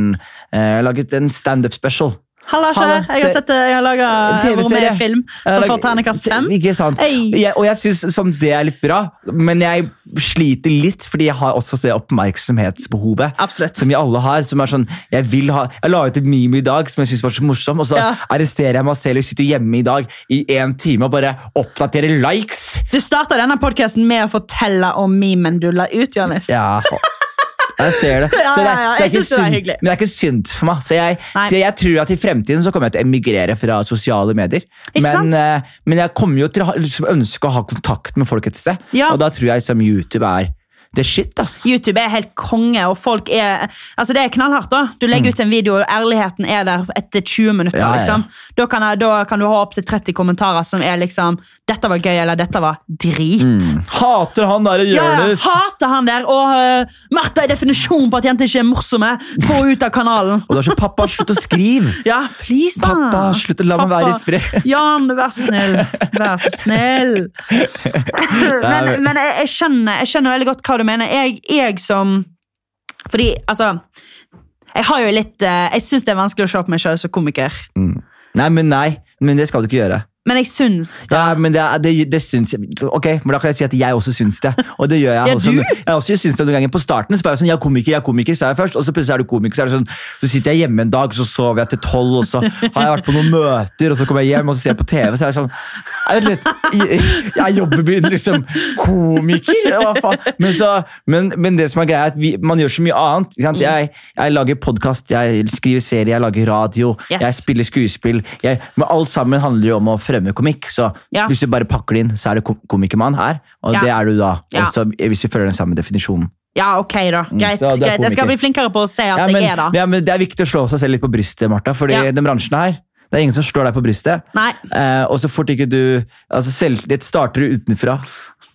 eh, laget en standup special. Halla, Halla. Jeg har se- sett jeg har laga en film som får ternekast fem. Ikke sant? Jeg, og jeg syns som det er litt bra, men jeg sliter litt, fordi jeg har også det oppmerksomhetsbehovet. Absolutt. Som vi alle har. som er sånn, Jeg vil ha, jeg la ut et meme i dag som jeg synes var så morsom, og så Ja. arresterer jeg meg selv og sitter hjemme i dag i en time og bare oppdaterer likes. Du starta denne podkasten med å fortelle om memen du la ut, Jonis. Ja, jeg ser det. Så (laughs) det, ja, så det er ikke synd, men det er ikke synd for meg. Så jeg, så jeg tror at i fremtiden så kommer jeg til å emigrere fra sosiale medier. Men, eh, men jeg kommer jo til å liksom, ønske å ha kontakt med folk et sted. Og da tror jeg liksom, YouTube er det shit, ass. YouTube er helt konge, og folk er Altså, det er knallhardt, da. Du legger ut en video, og ærligheten er der etter 20 minutter. Mm. Ja, ja, liksom. Da kan, da kan du ha opptil 30 kommentarer som er liksom 'Dette var gøy', eller 'Dette var drit'. Hater han der Jonis. ja, hater han der, og uh, Martha er definisjonen på at jenter ikke er morsomme. Få ut av kanalen. Og da er pappa, slutt å skrive! (laughs) Ja, please, da. Pappa, slutt å la meg være i fred. (laughs) Jan, vær snill. Vær så snill. (laughs) men men jeg, jeg, skjønner, jeg skjønner veldig godt hva du mener. Jeg, jeg som Fordi, altså Jeg har jo litt eh, Jeg syns det er vanskelig å se på meg sjøl som komiker. Mm. Nei, men nei. Men det skal du ikke gjøre. Men jeg syns Ja, men det, det, det syns jeg Ok, men da kan jeg si at jeg også syns det. Og det gjør jeg Ja, også. du? Jeg også syns det noen ganger På starten så var jeg sånn, jeg er komiker, jeg er komiker, sa jeg først. Og så plutselig er du komiker, så det sånn, så sitter jeg hjemme en dag, så sover jeg til tolv, og så har jeg vært på noen møter, og så kommer jeg hjem og så ser jeg på TV, så er jeg sånn Jeg, vet litt, jeg, jobber med liksom komiker, hva faen? Men, så, men, men det som er greia, er at vi, man gjør så mye annet. Sant? Jeg, jeg lager podkast, jeg skriver serie, jeg lager radio, Yes. jeg spiller skuespill. Jeg, men alt sammen handler jo om å fremme komikk. Så Ja. hvis du bare pakker det inn, så er det komikermann her. Og Ja. det er du da. Også hvis vi følger den samme definisjonen. Ja, ok, da. Greit. er greit. Jeg skal bli flinkere på å se at Ja, men, jeg er da. ja, men Det er viktig å slå seg selv litt på brystet, Martha. Fordi Ja. den bransjen her, det er ingen som slår deg på brystet. Nei. Eh, og så fort ikke du altså Selvtillit starter du utenfra.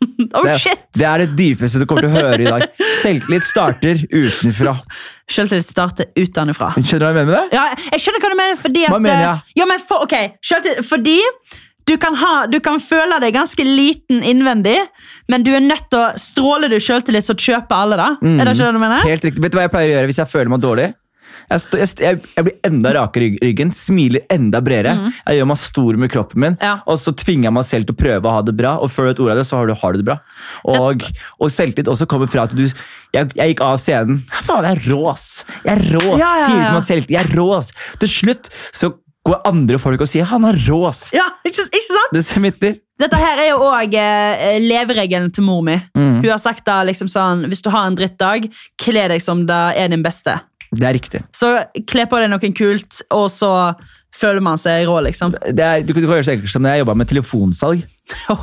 (laughs) Oh, det, shit! det er det dypeste du kommer til å høre i dag. Selvtillit starter utenfra. Selvtillit starter utenfra. Skjønner du hva jeg mener med det? Ja, jeg skjønner hva du mener. Fordi at, Hva mener jeg? eh, Ja, men for, ok, fordi du kan, ha, du kan føle deg ganske liten innvendig, men du er nødt til å stråle du selvtillit, så kjøper alle det. Er det ikke det du mener? Mm. Helt riktig. Vet du hva jeg pleier å gjøre hvis jeg føler meg dårlig? Jeg, stå, jeg, jeg, blir enda rakere i ryggen, smiler enda bredere. Jeg gjør meg stor med kroppen min, Mm. Ja. og så tvinger jeg meg selv til å prøve å ha det bra. Og før du vet ordet av det, så har du, har du det bra. Og, og selvtillit også kommer fra at du Jeg, jeg gikk av scenen. (laughs) Faen, jeg er rå, ass! Jeg er rå, ass! Ja, ja, Sier til meg selv. Jeg er rå, ass! Til slutt så går andre folk og sier 'han er rå', ass! Ja, ikke, ikke sant? Det smitter. Dette her er jo òg eh, leveregelen til mor mi. Mm. Hun har sagt da liksom sånn Hvis du har en drittdag, kle deg som det er din beste. Det er riktig. Så kle på deg noe kult, og så føler man seg rå, liksom. Det er, du, kan- du kan gjøre det enkelt som jeg jobba med telefonsalg. Vet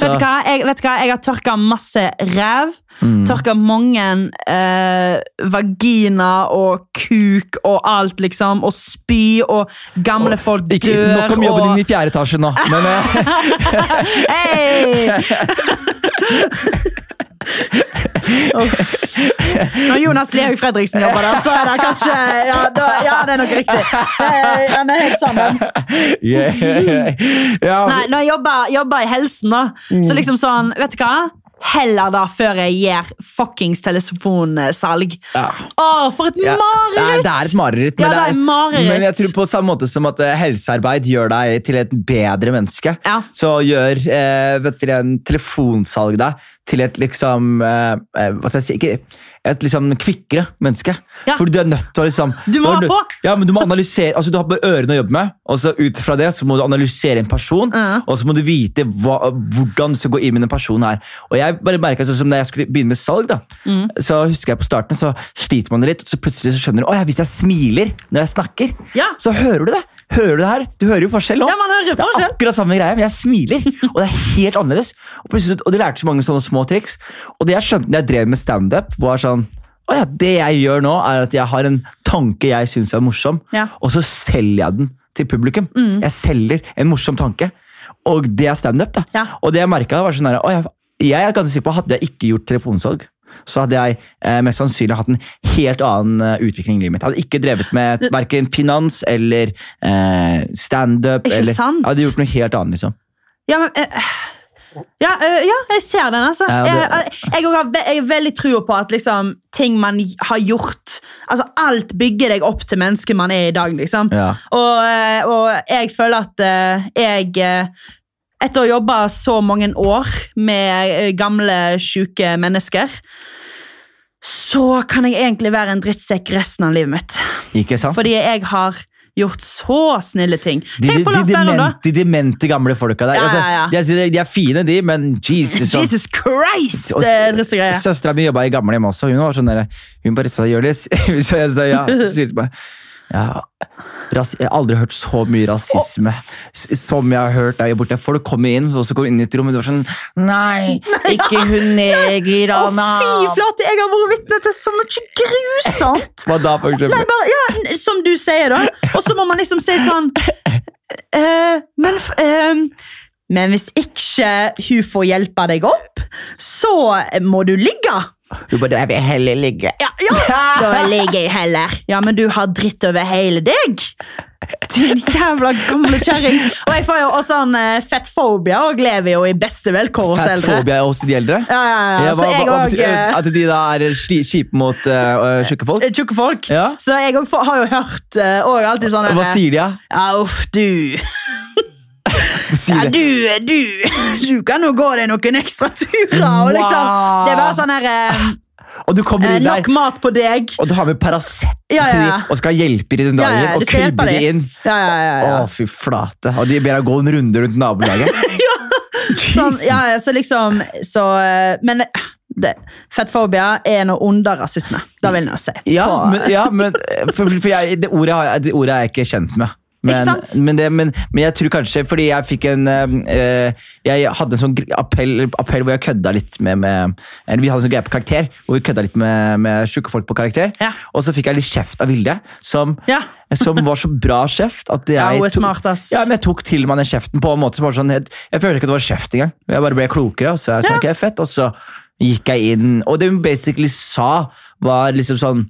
du? Jeg, vet du hva? jeg har tørka masse ræv. Mm. Tørka mange eh, vagina og kuk og alt, liksom. Og spy, og gamle folk dør. Ikke nok om jobben og... din i fjerde etasje nå, (laughs) men eh, Hei! (laughs) Når Jonas Lehaug Fredriksen jobber der, så er det kanskje Ja, da, ja det er nok riktig. Han er helt sammen. yeah. (laughs) Ja, Nei, når jeg jobber, jobber i helsen, da, Mm. så liksom sånn Vet du hva? Heller da før jeg gjør fuckings telefonsalg. ja. Å, for et Ja, mareritt! Det er, det er et mareritt. Ja, Men, det er mareritt. men jeg tror på samme måte som at eh, helsearbeid gjør deg til et bedre menneske, Ja. så gjør eh, vet du, en telefonsalg deg til et liksom eh, eh, Hva skal jeg si ikke, Et liksom kvikkere menneske. Ja. Fordi du er nødt til å liksom Du må ha på. Ja, men Du må analysere, altså du har bare ørene å jobbe med, og så ut fra det så må du analysere en person. Ja. Og så må du vite hva, hvordan du skal gå inn med den personen her. Og jeg bare merket, sånn som Da jeg skulle begynne med salg, da, Mm. så husker jeg på starten så sliter man litt, og så plutselig så skjønner du «Å ja, hvis jeg smiler når jeg snakker, Ja. så hører du det. Hører du det her? Du hører jo forskjell nå. Ja, man hører Det er akkurat samme greie, men jeg smiler, og det er helt annerledes. Og, og de lærte så mange sånne små triks. Og det jeg skjønte da jeg drev med standup, var sånn å ja, Det jeg gjør nå, er at jeg har en tanke jeg syns er morsom, Ja. og så selger jeg den til publikum. Jeg selger en morsom tanke, og det er standup. Ja. Og det jeg merket var sånn her, jeg, jeg er ganske sikker på at Hadde jeg ikke gjort telefonsalg, så hadde jeg eh, mest sannsynlig hatt en helt annen eh, utvikling i livet mitt. Jeg hadde ikke drevet med verken finans eller eh, standup. Ikke sant? Jeg hadde gjort noe helt annet, liksom. Ja, men eh, ja, eh, ja, jeg ser den, altså. Ja, det- jeg, jeg, jeg, har veldig trua på at liksom, ting man har gjort Altså, alt bygger deg opp til mennesket man er i dag, liksom. Ja. Og, eh, og jeg føler at eh, jeg eh, Etter å ha jobba så mange år med eh, gamle, sjuke mennesker, så kan jeg egentlig være en drittsekk resten av livet mitt. Ikke sant? Fordi jeg har gjort så snille ting. de, Tenk på de, Lars de, Berrum, da. de demente gamle folka der. Ja, altså, ja, ja. De, er, de er fine, de, men Jesus. sånn- Jesus Christ! Er. Søstera mi jobba i gamlehjem også. Hun var sånn der, hun bare sa 'Jonis'. (laughs) Så jeg sa ja. Så sier hun bare ja, ras, Jeg har aldri hørt så mye rasisme oh. som jeg har hørt der borte. Folk kommer inn, og så går inn i et rom, og det var sånn Nei, ikke hun neger, Å, Anna. fy flate! Jeg har vært vitne til så mye grusomt! Hva da, for Nei, bare, ja, Som du sier, da. Og så må man liksom si sånn eh, Men eh, Men hvis ikke hun får hjelpe deg opp, så må du ligge. Hun bare 'Jeg vil heller ligge'. Ja, ja. (laughs) Da ligger jeg heller. Ja, men du har dritt over hele deg. Din jævla gamle kjerring. Og jeg får jo også sånn fettfobia og lever jo i beste velkår hos eldre. Fettfobia hos de eldre? Ja, ja, ja. Ja, Så hva, hva, hva òg betyr, at de da er kjipe mot uh, tjukke folk? Tjukke folk. Ja. Så jeg har jo hørt uh, alltid sånn Hva sier de, da? Ja, uff, du. (laughs) Sier Ja, du, du. Du kan jo gå deg noen ekstra turer. Og liksom, det er bare sånn her eh, Og du kommer eh, inn der, Nok mat på deg. og du har med Paracet Ja, ja, ja. og skal hjelpe dem den dagen, ja, og du skal hjelpe klubbe de de. inn. Ja, ja, ja, ja. Å, fy flate. Og de ber deg gå en runde rundt nabolaget. (laughs) Sånn, ja, ja, så liksom så, eh, Men eh, det, fettfobia er noe under rasisme. Det vil jeg si. Ja, men, ja, men for, for jeg, det, ordet, det ordet er jeg ikke kjent med. Men, men, det, men, men jeg tror kanskje fordi jeg fikk en eh, Jeg hadde en sånn appell, appell hvor jeg kødda litt med, med eller Vi hadde en sånn greie på karakter hvor vi kødda litt med, med sjuke folk på karakter. Ja. Og så fikk jeg litt kjeft av Vilde, som, Ja. (laughs) som var så bra kjeft at jeg Ja, hun er smart, ass. Ja, men jeg tok til meg den kjeften på en måte som var sånn Jeg, jeg følte ikke at det var kjeft engang. Jeg bare ble klokere, og så jeg så, Ja. ok, fett, og så gikk jeg inn. Og det hun basically sa, var liksom sånn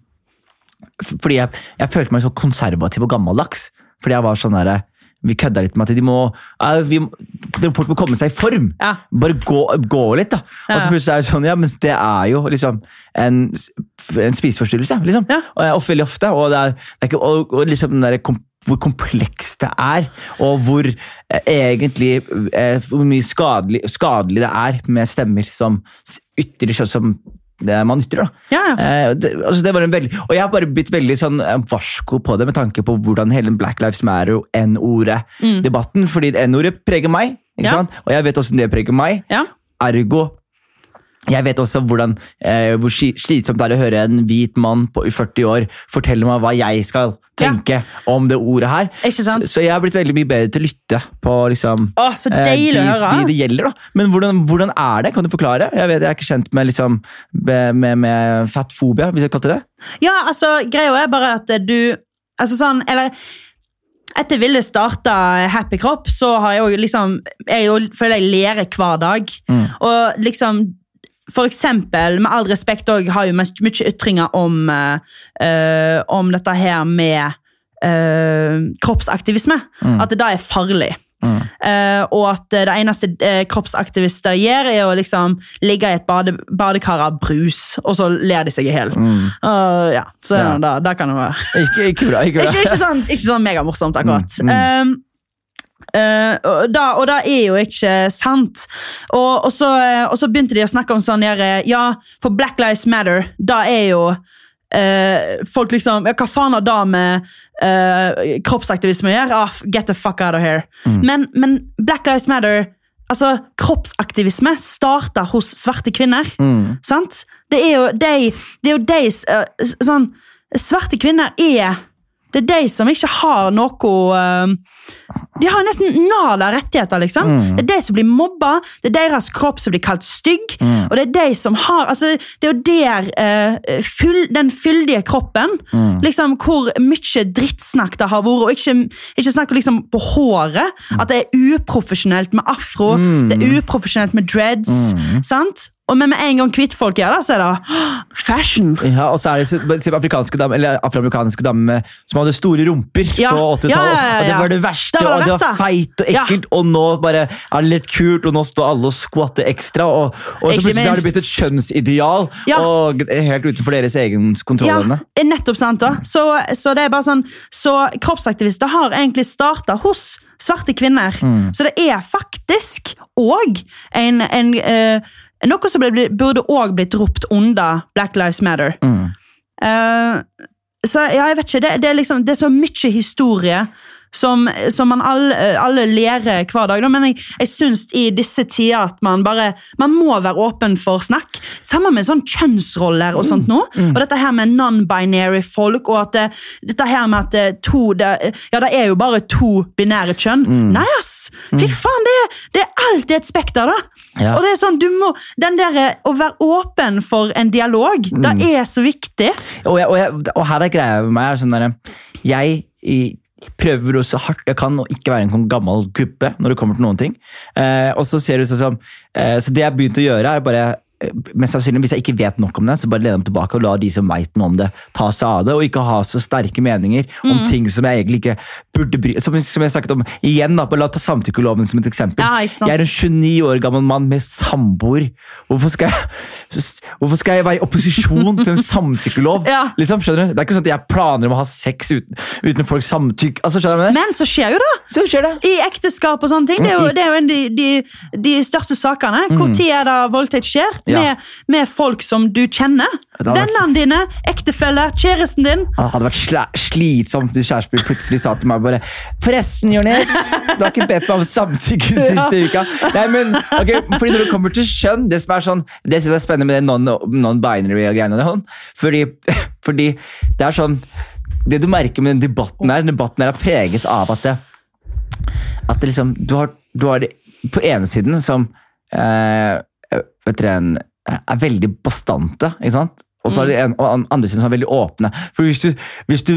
Fordi jeg, jeg følte meg så konservativ og gammeldags. Fordi jeg var sånn derre Vi kødda litt med at de må, vi, de Folk må komme seg i form. Ja. Bare gå, gå litt, da. Og så plutselig er det sånn Ja, men det er jo liksom en, en spiseforstyrrelse, liksom. Ja. Og, veldig ofte. Og, det er, det er ikke, og, og liksom den der kom, hvor komplekst det er, og hvor eh, egentlig eh, Hvor mye skadelig, skadelig det er med stemmer som ytrer seg som det man ytrer. da. Ja, ja. Eh, det, altså det var en veldig, og jeg har bare blitt veldig sånn eh, varsko på det med tanke på hvordan hele Black Lives Matter-N-ordet-debatten. fordi N-ordet preger meg, ikke Mm. Ja. sant? og jeg vet hvordan det preger meg. ja. Ergo jeg vet også hvordan, eh, hvor slitsomt det er å høre en hvit mann på, 40 år fortelle meg hva jeg skal tenke om det ordet her. Så, så jeg har blitt veldig mye bedre til å lytte på liksom, Å, så eh, de, å høre. de det gjelder. da. Men hvordan, hvordan er det? Kan du forklare? Jeg vet jeg er ikke kjent med, liksom, med, med, med fatfobia, hvis jeg kaller det det. Ja, altså, greia er bare at du Altså sånn, eller Etter Vilde starta Happy Kropp, så har jeg jo liksom Jeg jo, føler jeg lærer hver dag. Mm. Og liksom For eksempel, med all respekt, òg har jo mye ytringer om, eh, om dette her med uh, kroppsaktivisme. Mm. At det da er farlig. Mm. Uh, og at det eneste kroppsaktivister gjør, er å liksom ligge i et bade, badekar av brus, og så ler de seg i hjel. Mm. Uh, ja, så Ja. Da, da kan det være Ikke, ikke bra. ikke bra. Ikke, ikke sånn, ikke sånn megamorsomt, akkurat. Um, uh, og, da, og det er jo ikke sant. Og, og, så, uh, og så begynte de å snakke om sånn uh, Ja, for Black Lives Matter, da er jo uh, folk liksom ja, Hva faen har da med uh, kroppsaktivisme å gjøre? Ah, get the fuck out of here. Mm. Men, men Black Lives Matter Altså, Kroppsaktivisme starter hos svarte kvinner. Mm. Sant? Det er jo de, det er jo de eh, sånn, Svarte kvinner er Det er de som ikke har noe eh, De har nesten nada rettigheter, liksom. Mm. Det er de som blir mobba, det er deres kropp som blir kalt stygg. Mm. Og det er de som har altså, Det er jo der uh, fyll, den fyldige kroppen Mm. liksom Hvor mye drittsnakk det har vært, og ikke, ikke snakk liksom på håret. At det er uprofesjonelt med afro, Mm. det er uprofesjonelt med dreads. Mm. sant? Og men med en gang kvittfolk gjør det, så er det fashion. Ja, og så er det afrikanske damer, eller afroamerikanske damer som hadde store rumper Ja. på 80-tallet. Ja, ja, det var det verste, Det var det og det var feit og ekkelt, og nå bare er det litt kult, og nå står alle og skvatter ekstra. Og, og så plutselig har det blitt et kjønnsideal, og helt utenfor deres egen kontroll. Ja, nettopp sant da. Så, så det er bare sånn, så kroppsaktivister har egentlig starta hos svarte kvinner. Mm. Så det er faktisk òg en, en eh, Noe som ble, burde òg blitt ropt under Black Lives Matter. Mm. Uh, så ja, jeg vet ikke, det, det, er, liksom, det er så mye historie som, som man alle, alle lærer hver dag. Da. Men jeg, jeg syns i disse tider at man bare Man må være åpen for snakk. Sammen med sånn kjønnsroller og sånt nå. Og dette her med non-binary folk, og at det, dette her med at det, to det, Ja, det er jo bare to binære kjønn. Nei, ass! Fy faen, det, det er alltid et spekter, da. Ja. Og det er sånn, du må, den der, Å være åpen for en dialog, det er så viktig. Og, jeg, og, jeg, og her er greia med meg sånn der, Jeg i, prøver så hardt jeg kan å ikke være en sånn gammel gubbe når det kommer til noen ting. Eh, og Så ser det ut som eh, Så det jeg har begynt å gjøre, er bare mest sannsynlig, Hvis jeg ikke vet nok om det, så bare lene dem tilbake og la de som vet noe om det, ta seg av det. Og ikke ha så sterke meninger om Mm. ting som jeg egentlig ikke burde bry Som, som jeg snakket om igjen, da, La ta samtykkeloven som et eksempel. Ja? Jeg er en 29 år gammel mann med samboer. Hvorfor skal jeg, hvorfor skal jeg være i opposisjon til en samtykkelov? (laughs) Ja. Liksom, skjønner du? Det er ikke sånn at jeg planer om å ha sex uten, uten folks samtykke. Altså, skjønner du det? Men så skjer jo det! Så skjer det. I ekteskap og sånne ting. Det er jo, det er jo en av de, de, de største sakene. Hvor tid er det voldtekt skjer? Ja. Med, med folk som du kjenner. Vennene vært- dine, ektefeller, kjæresten din. Det hadde vært slitsomt hvis kjæresten min plutselig sa til meg bare Forresten, Jonis, du har ikke bedt meg om samtykke (laughs) den siste uka. Nei, men, okay, fordi Når det kommer til kjønn, det som er sånn, det synes jeg er spennende med det non- non-binary og greiene, sånn, fordi, fordi det er sånn Det du merker med den debatten her, debatten her er preget av at det, at det liksom, du har, du har det på ene siden som eh, vet dere, er veldig bastante, ikke sant? Og så er det en, og andre som er veldig åpne. For hvis du, hvis du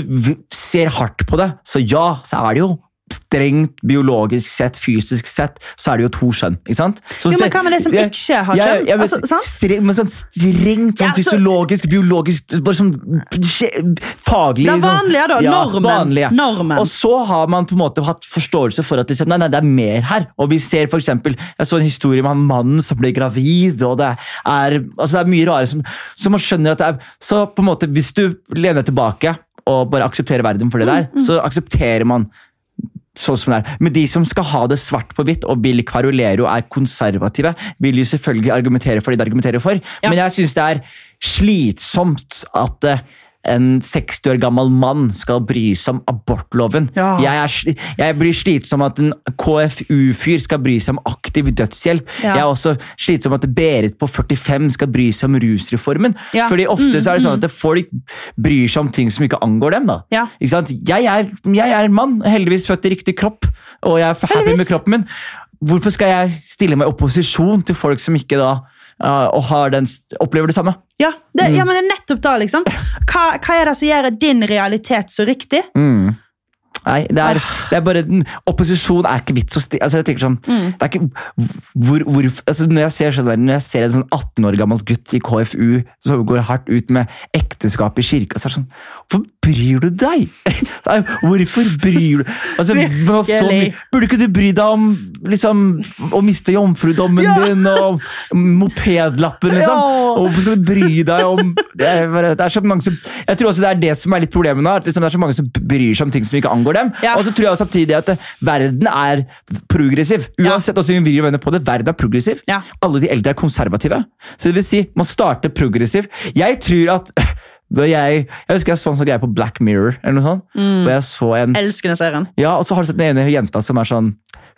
ser hardt på det, så ja, så er det jo strengt biologisk sett, fysisk sett, så er det jo to kjønn. ikke sant? Så Jo, men hva med det som ikke har ja, kjønn? ja, men, Altså, streng, men sånn strengt sånn Ja, så- fysiologisk, biologisk, bare sånn faglig Det er sånn- vanlige, da. Ja, Normen. vanlige. Normen. Og så har man på en måte hatt forståelse for at liksom, nei, nei, det er mer her. Og vi ser for eksempel, Jeg så en historie med han mannen som ble gravid. og Det er, altså det er mye rare som, som man skjønner at det er Så på en måte, hvis du lener tilbake og bare aksepterer verden for det der, så aksepterer man sånn som det er. Men de som skal ha det svart på hvitt og vil karolere og er konservative, vil jo selvfølgelig argumentere for det de argumenterer for. Ja. Men jeg syns det er slitsomt at eh, en 60 år gammel mann skal bry seg om abortloven. Ja. Jeg, er, jeg blir slitsom at en KFU-fyr skal bry seg om aktiv dødshjelp. Ja. Jeg er også slitsom at Berit på 45 skal bry seg om rusreformen. Ja. Fordi ofte Mm, så er det sånn at folk bryr seg om ting som ikke angår dem. da. Ja. Ikke sant? Jeg, er, jeg er en mann, heldigvis født i riktig kropp, og jeg er happy Heldigvis. med kroppen min. Hvorfor skal jeg stille meg i opposisjon til folk som ikke da og har den, opplever det samme? Ja, det, Mm. ja, men det er nettopp da, liksom. Hva, hva er det som gjør din realitet så riktig? Mm. Nei, det er, det er bare den, Opposisjon er ikke vits å stille Altså, jeg tenker sånn, Mm. det er ikke, hvor, hvor, altså, når, jeg ser sånn når jeg ser en sånn 18 år gammel gutt i KFU som går hardt ut med ekteskap i kirka, så er det sånn Hvorfor bryr du deg? (laughs) Nei, Hvorfor bryr du altså, (laughs) altså, så. Burde ikke du bry deg om liksom, å miste jomfrudommen Ja. din og mopedlappen, (laughs) liksom? Ja. Og Hvorfor skal du bry deg om det er, det er så mange som, Jeg tror også det er det som er litt problemet nå. at Liksom, det er så mange som bryr seg om ting som ikke angår dem. Ja. Og så tror jeg samtidig at eh, verden er progressiv. Uansett hvordan vi vrir på det, verden er progressiv. Ja. Alle de eldre er konservative. Så det vil si, man starter progressiv. Jeg tror at jeg, jeg husker jeg så en sånn greie på Black Mirror, eller noe sånt. Mm. Jeg så en Elsker den serien. ja, og så har du sett den ene jenta som er sånn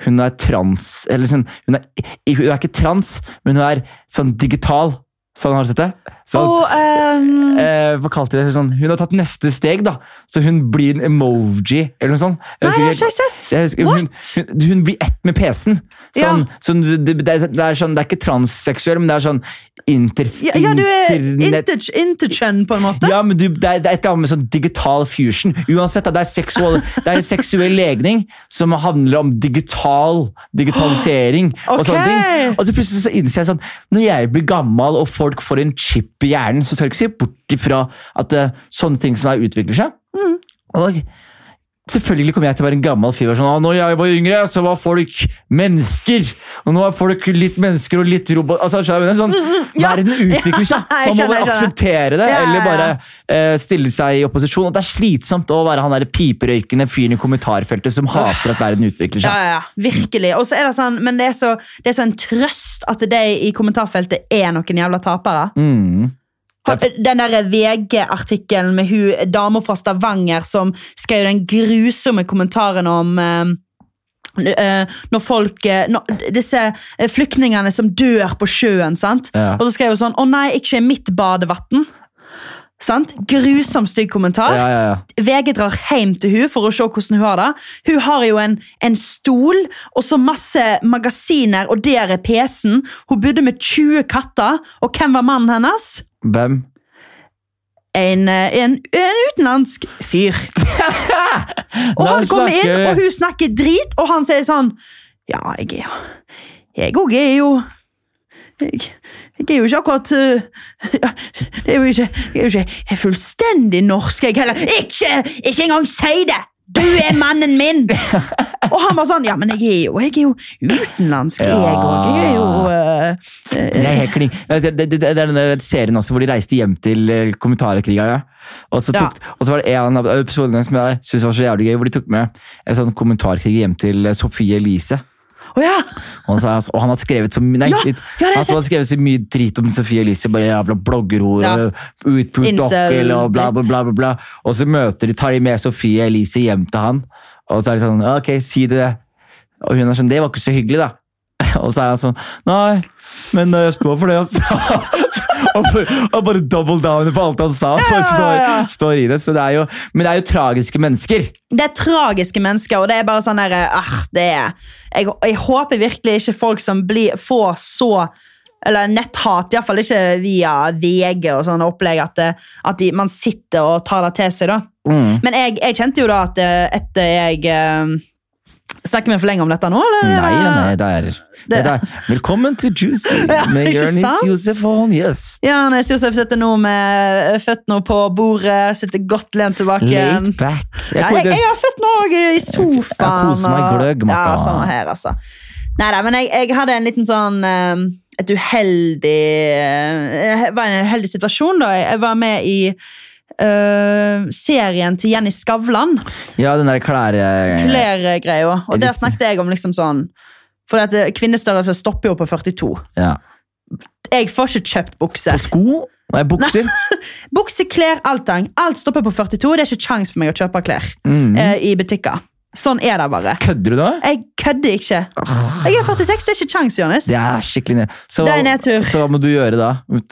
Hun er trans Eller sånn Hun er, hun er ikke trans, men hun er sånn digital. Sånn, har du sett det? Sånn, oh, um... eh, hva kalte de det? Sånn, hun har tatt neste steg, da. Så hun blir en emoji, eller noe sånt. Nei, jeg har ikke sett! husker, hun, hun, hun blir ett med PC-en. Sånn, sånn, det, det, er, sånn, det er ikke transseksuell, men det er sånn inter, ja, ja, du er inter- intergen, på en måte. ja, men du, det, er, det er et eller annet med sånn digital fusion. Uansett, det er, seksual, det er en seksuell legning som handler om digital digitalisering. og sånne ting. Og så plutselig så innser jeg sånn Når jeg blir gammel og folk får en chip i hjernen, så skal jeg ikke se bort ifra at eh, sånne ting som har utvikler seg. Mm. Og Selvfølgelig kommer jeg til å være en gammel fyr. Sånn, ah, når jeg var yngre, så var folk mennesker. Og nå er folk litt mennesker og litt robot. Altså, sånn, (laughs) ja. Verden utvikler seg. (laughs) Man må bare akseptere det, eller bare eh, stille seg i opposisjon. Og Det er slitsomt å være han der piperøykende fyren i kommentarfeltet som hater at verden utvikler seg. ja, ja, virkelig. Og så er det sånn, men det er så, det er så en trøst at det i kommentarfeltet er noen jævla tapere. Mm. Den der VG-artikkelen med hun dama fra Stavanger som skrev den grusomme kommentaren om eh, eh, når folk eh, når, Disse flyktningene som dør på sjøen. sant? Ja. Og så skrev hun sånn 'Å nei, ikke mitt badevann'. Sant? Grusom stygg kommentar. Ja, ja, ja. VG drar hjem til hun for å se hvordan hun har det. Hun har jo en, en stol og så masse magasiner, og der er PC-en. Hun bodde med 20 katter, og hvem var mannen hennes? Hvem? En, eh, en, en utenlandsk fyr. (laughs) Og han kommer inn, og hun snakker drit, og han sier sånn Ja, jeg er jo Jeg òg er jo jeg, jeg er jo ikke akkurat uh, Det er jo ikke Jeg er jo ikke fullstendig norsk, jeg heller. Ikke, ikke engang si det! Du er mannen min! (laughs) Og han var sånn Ja, men jeg er jo, jeg er jo utenlandsk, jeg Ja. òg. Jeg er jo uh, Det er helt kling. Det, det, det, det er den der serien også hvor de reiste hjem til kommentarkriga. Ja. Og så, tok, og så var det en av episodene som jeg synes var så jævlig gøy, hvor de tok med en sånn kommentarkrig hjem til eh, Sofie Elise. Å ja! Og han, sa, og han har skrevet så, nei, Ja, litt- han har skrevet så mye drit om Sofie Elise. Bare jævla bloggerhore, Ja. utpult dokkel og bla, bla, bla, bla, bla. Og så møter de, tar de med Sofie Elise hjem til han. Og så er de sånn Ok, si det. Og hun er sånn Det var ikke så hyggelig, da. (laughs) Og så er han sånn Nei, men eh, jeg står for det (laughs) han sa. og, og bare double down på alt han sa. For står, står i det. Så det er jo, men det er jo tragiske mennesker. Det er tragiske mennesker, og det er bare sånn der, ah, det er, jeg, jeg håper virkelig ikke folk som blir, får så eller netthat, iallfall ikke via VG og sånne opplegg, at, det, at de, man sitter og tar det til seg. da. Mm. Men jeg, jeg kjente jo da at eh, etter jeg eh, Snakker vi for lenge om dette nå, eller? Nei, nei, det er, det er Velkommen til Juicy (laughs) med Jonis og Josefon. Yes. Ja, Nes Josef sitter nå med føttene på bordet, sitter godt lent tilbake. Late back. Jeg Ja, jeg, jeg har føttene òg i sofaen. Jeg koser meg gløgg. Ja, samme her, altså. Nei da, men jeg, jeg hadde en liten sånn eh, Et uheldig eh, Det var en uheldig situasjon, da. Jeg var med i eh, serien til Jenny Skavlan, Ja, den der klær... klærgreia. Og der snakket jeg om liksom sånn For at eh, kvinnestørrelse stopper jo på 42. Ja. Jeg får ikke kjøpt bukse. På sko? Nei, bukser. (laughs) Bukser, klær, alt. Alt stopper på 42. Det er ikke kjangs for meg å kjøpe klær Mm. uh, i butikker. Sånn er det bare. Kødder du da? Jeg kødder ikke. Jeg er 46, det er ikke kjangs, Johannes. Det er skikkelig ned. Så, Det er nedtur. så hva må du gjøre da?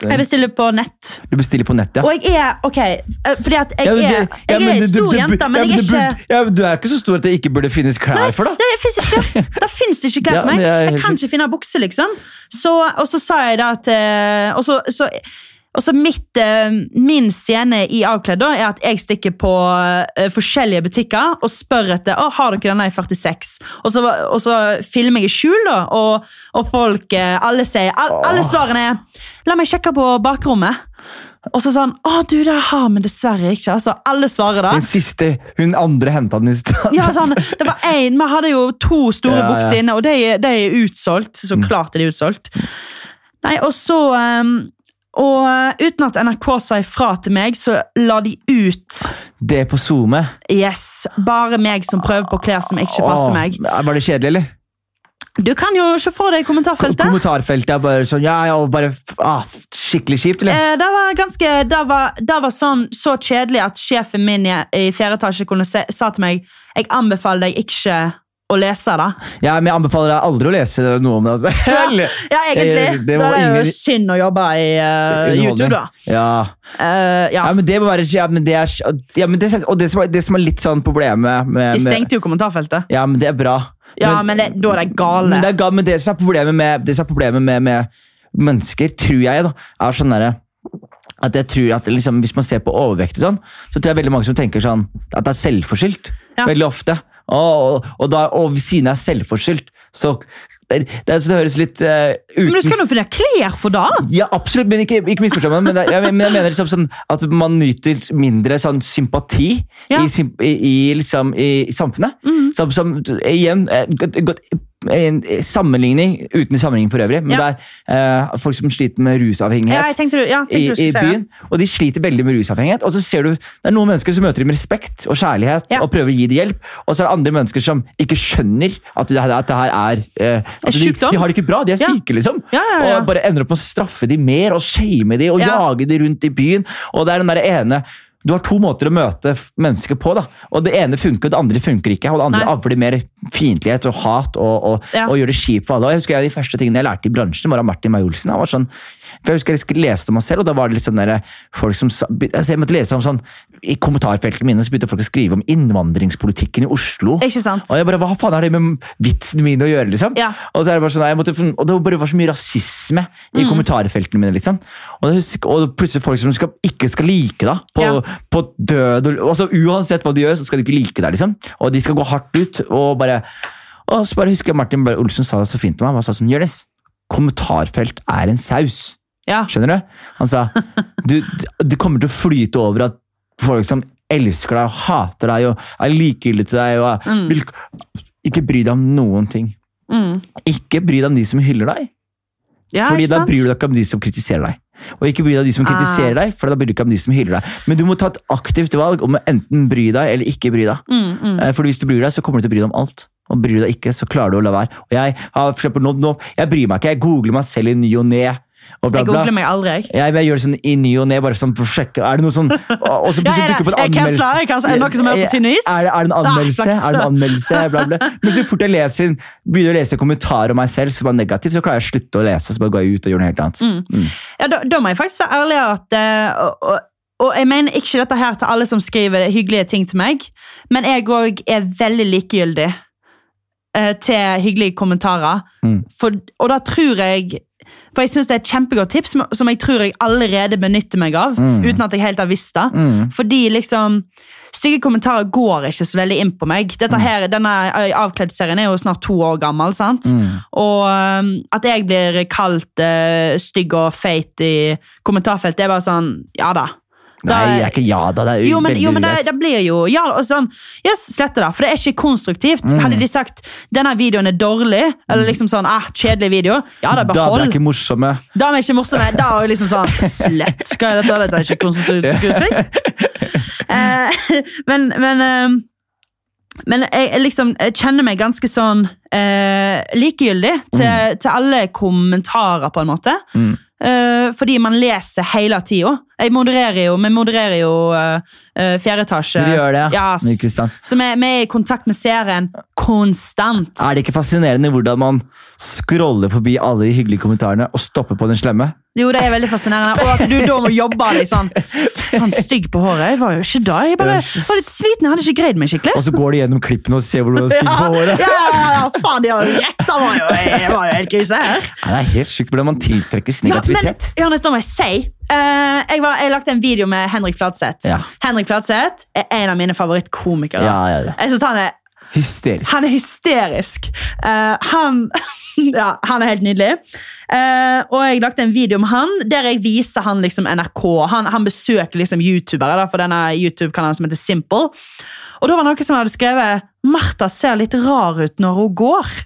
Jeg bestiller på nett. Du bestiller på nett, ja. Og jeg er ok, eh, fordi at jeg Ja, er, det- ja, jeg er du, stor du, jente, men jeg er ikke ja, Du er ikke så stor at det ikke burde finnes klær for, da. Det fins ikke klær. Det finnes ikke klær (laughs) for meg. er Jeg kan ikke finne bukse, liksom. Så, og så sa jeg da at eh, Og så, så, og så mitt, eh, Min scene i Avkledd da, er at jeg stikker på eh, forskjellige butikker og spør etter å, har dere denne i 46. Og så, og så filmer jeg i skjul, da, og, og folk eh, Alle sier all, Alle svarene er La meg sjekke på bakrommet. Og så sånn Å, du, det har vi dessverre ikke. Altså, alle svarer da. Den siste, hun andre henta den i stad. Ja, sånn, det var (laughs) en, Vi hadde jo to store Ja, ja. bukser inne, og de, de er utsolgt. Så klart er de utsolgt. Nei, og så ehm, Og eh, uten at NRK sa ifra til meg, så la de ut Det på SoMe. Yes, bare meg som prøver på klær som ikke passer Åh, meg. Var det kjedelig, eller? Du kan jo se for deg i kommentarfeltet. Kommentarfeltet er bare sånn Ja, ja, bare ah, Skikkelig kjipt, eller? Eh, det var ganske, det var, det var sånn, så kjedelig at sjefen min i, i fjerde etasje kunne se, sa til meg Jeg anbefaler deg ikke å lese da. Ja, men jeg anbefaler deg aldri å lese noe om det. altså. ja, Ja, (laughs) egentlig. Det Det, var er jo ingen- synd å jobbe i uh, YouTube, da. Ja. Uh, ja. ja, men det må være ja, men det er, ja, men det, Og det som, er, det som er litt sånn problemet med, De stengte jo kommentarfeltet. Ja, men det er bra. Ja, men det, da er det gale. Men det, er, ga- men det som er problemet med, det som er problemet med, med mennesker, tror jeg, da, er sånn derre at jeg tror at liksom, Hvis man ser på overvekt, og sånn, så tror jeg veldig mange som tenker sånn, at det er selvforskyldt. Veldig ofte. Og, og, og, da, og siden jeg er selvforskyldt, så det, det, det høres litt uh, uten Men du skal jo finne klær for da? ja, absolutt, men ikke, ikke misforstå meg. Men, jeg, men jeg mener liksom sånn at man nyter mindre sånn sympati Ja. i, i, i, liksom, i, samfunnet. Mm. Som, som, igjen, eh, godt- sammenligning uten sammenligning for øvrig, men Ja. det er uh, folk som sliter med rusavhengighet. Ja, tenkte ja, I, tenkte i det. byen, og De sliter veldig med rusavhengighet. Og så ser du, Det er noen mennesker som møter dem med respekt og kjærlighet Ja. og prøver å gi dem hjelp. Og så er det andre mennesker som ikke skjønner at det, at det her er uh, at de, de har det ikke bra, de er Ja. syke, liksom. Ja, ja, ja. Og bare ender opp med å straffe dem mer og shame dem og Ja. jage dem rundt i byen. Og det er den der ene du har to måter å møte mennesker på. da, og Det ene funker, og det andre funker ikke. og Det andre avler mer fiendtlighet og hat og, og, Ja. og gjør det kjipt for alle. Og jeg husker jeg, De første tingene jeg lærte i bransjen, var av Martin Meyer-Olsen. Han var sånn, for Jeg husker jeg leste om meg selv, og da var det sånn der, folk som sa, altså Jeg måtte lese om sånn, I kommentarfeltene mine så begynte folk å skrive om innvandringspolitikken i Oslo. Ikke sant? Og jeg bare, Hva faen har det med vitsene mine å gjøre? liksom? Ja. Og så er det bare sånn, jeg måtte, og det bare var så mye rasisme i Mm. kommentarfeltene mine. liksom. Og, husker, og plutselig folk som skal, ikke skal like deg på, Ja. på død og altså Uansett hva de gjør, så skal de ikke like deg. liksom. Og de skal gå hardt ut. Og bare, og så bare husker jeg Martin Olsen sa det så fint til meg. Han sa sånn, Jonis, kommentarfelt er en saus. Ja. Skjønner du? Han sa (laughs) du, det kommer til å flyte over at folk som elsker deg og hater deg og er likegyldige til deg og Mm. vil ikke bry deg om noen ting. Mm. Ikke bry deg om de som hyller deg, Ja, Fordi da bryr du deg ikke om de som kritiserer deg. Og ikke bry deg om de som Ah. deg, for da bryr du ikke om de som hyller deg. Men du må ta et aktivt valg om å enten bry deg eller ikke bry deg. Mm, mm. Eh, For hvis du bryr deg, så kommer du til å bry deg om alt. Og bryr du deg ikke, så klarer du å la være. Og jeg har for eksempel nå, nå, jeg bryr meg ikke, jeg googler meg selv i ny og ne. Og bla, Jeg googler meg aldri, jeg. Jeg, jeg gjør det sånn i ny og ne, bare sånn for å sjekke. Er det noe sånn (laughs) Og så plutselig er det- dukker opp en anmeldelse. jeg cancela. Er det noe som er på tynn is? Er det, det en anmeldelse? Nei, er det en anmeldelse? Bla, bla. Men så fort jeg leser, begynner å lese kommentarer om meg selv som er negativ, så klarer jeg å slutte å lese så bare går jeg ut og gjør noe helt annet. Mm. Ja, da, da må jeg faktisk være ærlig at eh, og, og, og jeg mener ikke dette her til alle som skriver hyggelige ting til meg, men jeg òg er veldig likegyldig til hyggelige kommentarer. Mm. For, og da tror jeg For jeg syns det er et kjempegodt tips som, som jeg tror jeg allerede benytter meg av, Mm. uten at jeg helt har visst det. Mm. Fordi liksom Stygge kommentarer går ikke så veldig inn på meg. Dette her, Denne avkledd-serien er jo snart to år gammel. sant? Mm. Og um, at jeg blir kalt uh, stygg og feit i kommentarfeltet, det er bare sånn Ja da. Nei, jeg er ikke ja da. Det er Jo, men, jo, men det, det blir jo Ja, og sånn, Yes, slett det, for det er ikke konstruktivt. Mm. Hadde de sagt 'denne videoen er dårlig', eller liksom sånn ah, 'kjedelig video', ja da, Da blir behold. ikke morsomme. Da er vi ikke morsomme. Da er liksom sånn Slett. skal jeg dette? Dette er ikke konstruktivt. (laughs) Eh, men men, eh, men jeg, jeg liksom jeg kjenner meg ganske sånn eh, likegyldig til, til alle kommentarer, på en måte. Mm. eh, fordi man leser hele tida. Jeg modererer jo, Vi modererer jo uh, fjerde etasje. Vi gjør det, ja. Yes. Så vi, vi er i kontakt med serien konstant. Er det ikke fascinerende hvordan man scroller forbi alle de hyggelige kommentarene og stopper på den slemme? Jo, det er veldig fascinerende. Og at du da må jobbe deg sånn Faen, stygg på håret. Jeg var jo ikke da. Jeg bare var litt sliten. Jeg hadde ikke greid meg skikkelig. Og så går de gjennom klippene og ser hvor du har stygg på håret. Ja, ja, ja, faen, de har jo rett! Det var jo, det var jo helt krise her. Ja, Det er helt sykt hvordan man tiltrekkes Ja, men negativitet. Johannes, da må jeg si eh, jeg, var, jeg lagde en video med Henrik Fladseth. Ja. Henrik Fladseth er en av mine favorittkomikere. Ja, ja, ja. Jeg synes han er Hysterisk. Han er hysterisk. Uh, han, (laughs) ja, han er helt nydelig. Uh, og jeg lagde en video med han der jeg viser han liksom NRK. Han, han besøker liksom youtubere da, for denne YouTube-kanalen som heter Simple. Og da var det noen som hadde skrevet Martha ser litt rar ut når hun går.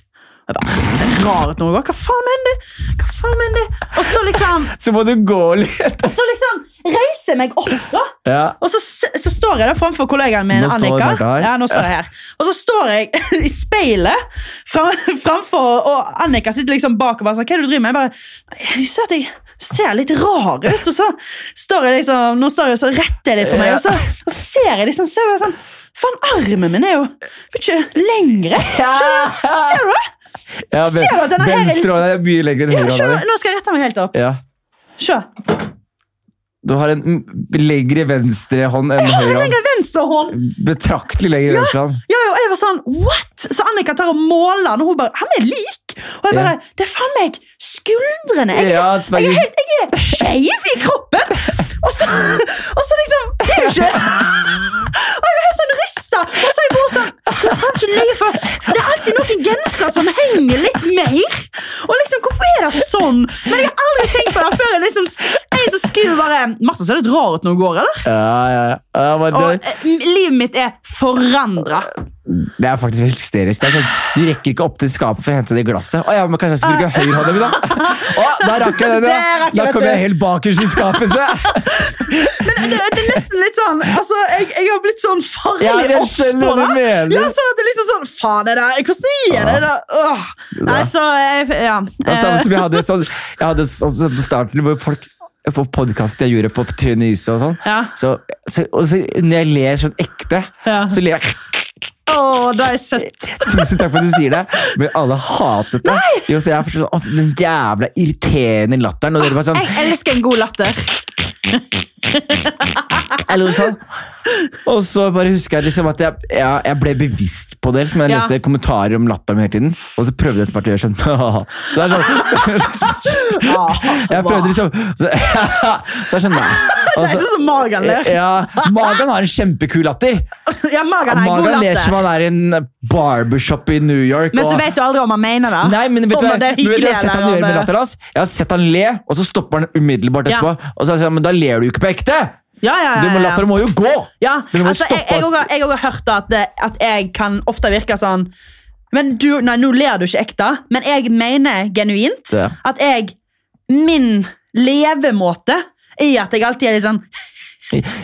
Jeg bare, ser rar ut hun går? Hva faen mener du? Hva faen mener du? Og så liksom, (laughs) Så må du gå litt. og så liksom reiser jeg meg opp, da. Ja. Og så, så står jeg der framfor kollegaen min, Nå Annika. Ja, nå står jeg her. Og så står jeg (laughs) i speilet fram, framfor, og Annika sitter liksom bak og bare sånn, hva er det du driver med? Jeg bare, jeg de ser at jeg ser litt rar ut, og så står jeg liksom, nå står jeg og så retter litt på meg, og så, og så ser jeg liksom, ser jeg sånn, faen, armen min er jo mye lengre. Ser du det? Ja, Ser du at denne her er Venstre er mye lenger enn høyre Ja? Nå skal jeg rette meg helt opp. Ja. Se. Du har en lengre venstre hånd enn Jeg har en hånd. lengre venstre hånd. Betraktelig lengre venstre hånd. Ja, og jeg var sånn, what? Så Annika tar og måler han, og hun bare, han er lik. Og jeg bare, det er faen meg skuldrene. Jeg, Ja, jeg, er, jeg er skjev i kroppen. Og så, og så liksom, det er jo ikke... Og jeg var helt sånn rystet. Og så er jeg bare sånn, det er ikke løye for, det er alltid noen gensere som henger litt mer. Og liksom, hvorfor er det sånn? Men jeg har aldri tenkt på det før. Jeg liksom, skriver bare, Martha ser litt rar ut når hun går, eller? Ja, ja, ja. men Og det, eh, livet mitt er forandret. det er faktisk helt hysterisk. Det er sånn, du rekker ikke opp til skapet for å hente det glasset. Å ja, men Kanskje jeg skal bruke høyrehånda mi, da? Å, da rakk jeg den, Det ja. (laughs) Da kom jeg helt bakerst i skapet. se! (laughs) Men det, det er nesten litt sånn altså, jeg, jeg har blitt sånn farlig Ja, mener. Ja, sånn at det er liksom sånn Faen, er det Hvordan er det? da? Åh. Nei, så jeg, Ja. Det er samme som jeg hadde sånn, jeg hadde sånn på starten hvor folk på podkasten jeg gjorde på Tynise og sånn. Ja. Så, så, og så, når jeg ler sånn ekte, Ja. så ler jeg Å, det er søtt. (laughs) Tusen takk for at du sier det, men alle hatet det. Jo, så jeg forstår, Den jævla irriterende latteren. Og dere bare sånn, Jeg elsker en god latter. (laughs) eller noe sånt. Og så bare husker jeg liksom at jeg, ja, jeg ble bevisst på det. Liksom, jeg Ja. leste kommentarer om latteren min hele tiden, og så prøvde jeg etter hvert å gjøre sånn. (laughs) Så sånn jeg prøvde liksom Så, (laughs) så jeg sånn nei. Det er så- sånn som Magan ler. Ja, Magan har en kjempekul latter. Ja, Magan er en god latter. ler som han er i en barbershop i New York. Men så og- vet du aldri om han mener det. Nei, men vet du hva jeg har sett han gjøre med latteren hans? Jeg har sett han le, og så stopper han umiddelbart Ja. etterpå. Og så han, men da ler du ikke på ekte! Ja, ja, ja, ja, Dere må jo gå! Ja, må altså, jeg, også har hørt at, det, at jeg kan ofte virke sånn Men du, nei, nå ler du ikke ekte, men jeg mener genuint Ja. at jeg Min levemåte er at jeg alltid er litt sånn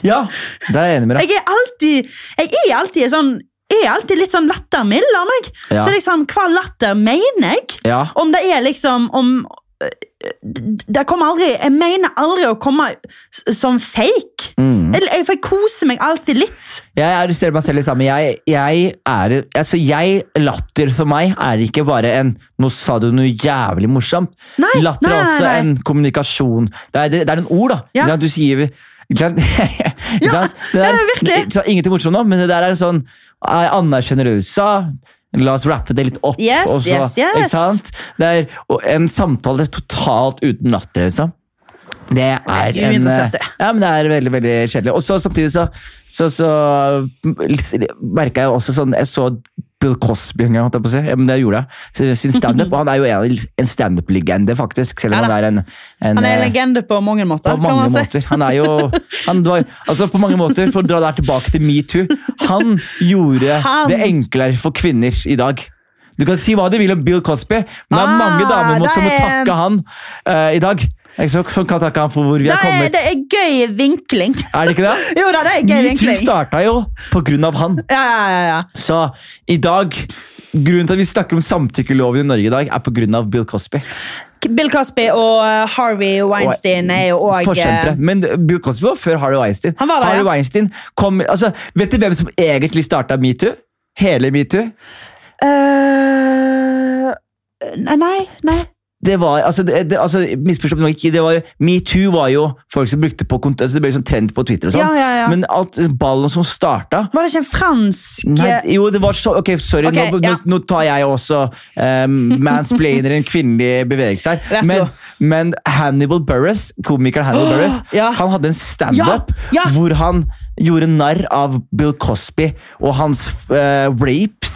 Ja, der er jeg enig med deg. Jeg er alltid, jeg er alltid sånn er alltid litt sånn lattermild av meg. Ja. Så liksom, hva latter mener jeg? Ja. Om det er liksom om, Det kommer aldri Jeg mener aldri å komme som fake. Mm. Jeg, jeg, jeg koser meg alltid litt. Jeg arresterer meg selv litt sammen. Jeg, jeg er altså jeg, Latter for meg er ikke bare en Nå sa du noe jævlig morsomt. Nei, Latter nei, er også en kommunikasjon. Det er, det, det er en ord, da. Ja. Du sier? (laughs) Ja, ja, virkelig. Så ingenting morsomt nå, men det der er sånn Jeg anerkjenner det du sa. La oss rappe det litt opp. Yes, og så, yes, yes. Det er, en samtale totalt uten latter, liksom. Det er er en Ja, men det er veldig veldig kjedelig. Og så samtidig så, så, så merka jeg også sånn Jeg så Bill Cosby en gang, holdt jeg på å si. Ja, men det gjorde jeg. Sin standup. (laughs) han er jo en, en standup-legende, faktisk. Selv om Ja han er en, en Han er en eh, legende på mange måter. på kan mange måter. si. Han er jo (laughs) han var, altså På mange måter, for å dra der tilbake til metoo Han gjorde Han- det enklere for kvinner i dag. Du kan si hva du vil om Bill Cosby, men det er Ah, mange damer mot, som må takke han uh, i dag. Så, som kan takke han for hvor vi har kommet. det er gøy vinkling. Er det ikke det? (laughs) Jo da, det er gøy Metoo vinkling. starta jo på grunn av han. Ja, ja, ja, ja. Så i dag Grunnen til at vi snakker om samtykkeloven i Norge i dag, er pga. Bill Cosby. Bill Cosby og eh, Harvey Weinstein er jo òg Forkjempere. Men Bill Cosby var før Harvey Weinstein. Han var det, Harvey ja. Weinstein kom, altså, Vet du hvem som egentlig starta metoo? Hele metoo? eh, Nei, nei. Det var, altså, det, det, altså Misforstå meg ikke. det var, Metoo var jo folk som brukte på altså, Det ble sånn trend på Twitter og sånn. Ja, ja, ja. Men alt ballen som starta Var det ikke en fransk Nei, jo, det var så Ok, sorry. okay, nå, nå, nå tar jeg også um, mansplainer en kvinnelig bevegelse her. Men, men Hannibal Burris, komikeren Hannibal (gasps) Burris, han hadde en standup ja. hvor han gjorde narr av Bill Cosby og hans uh, rapes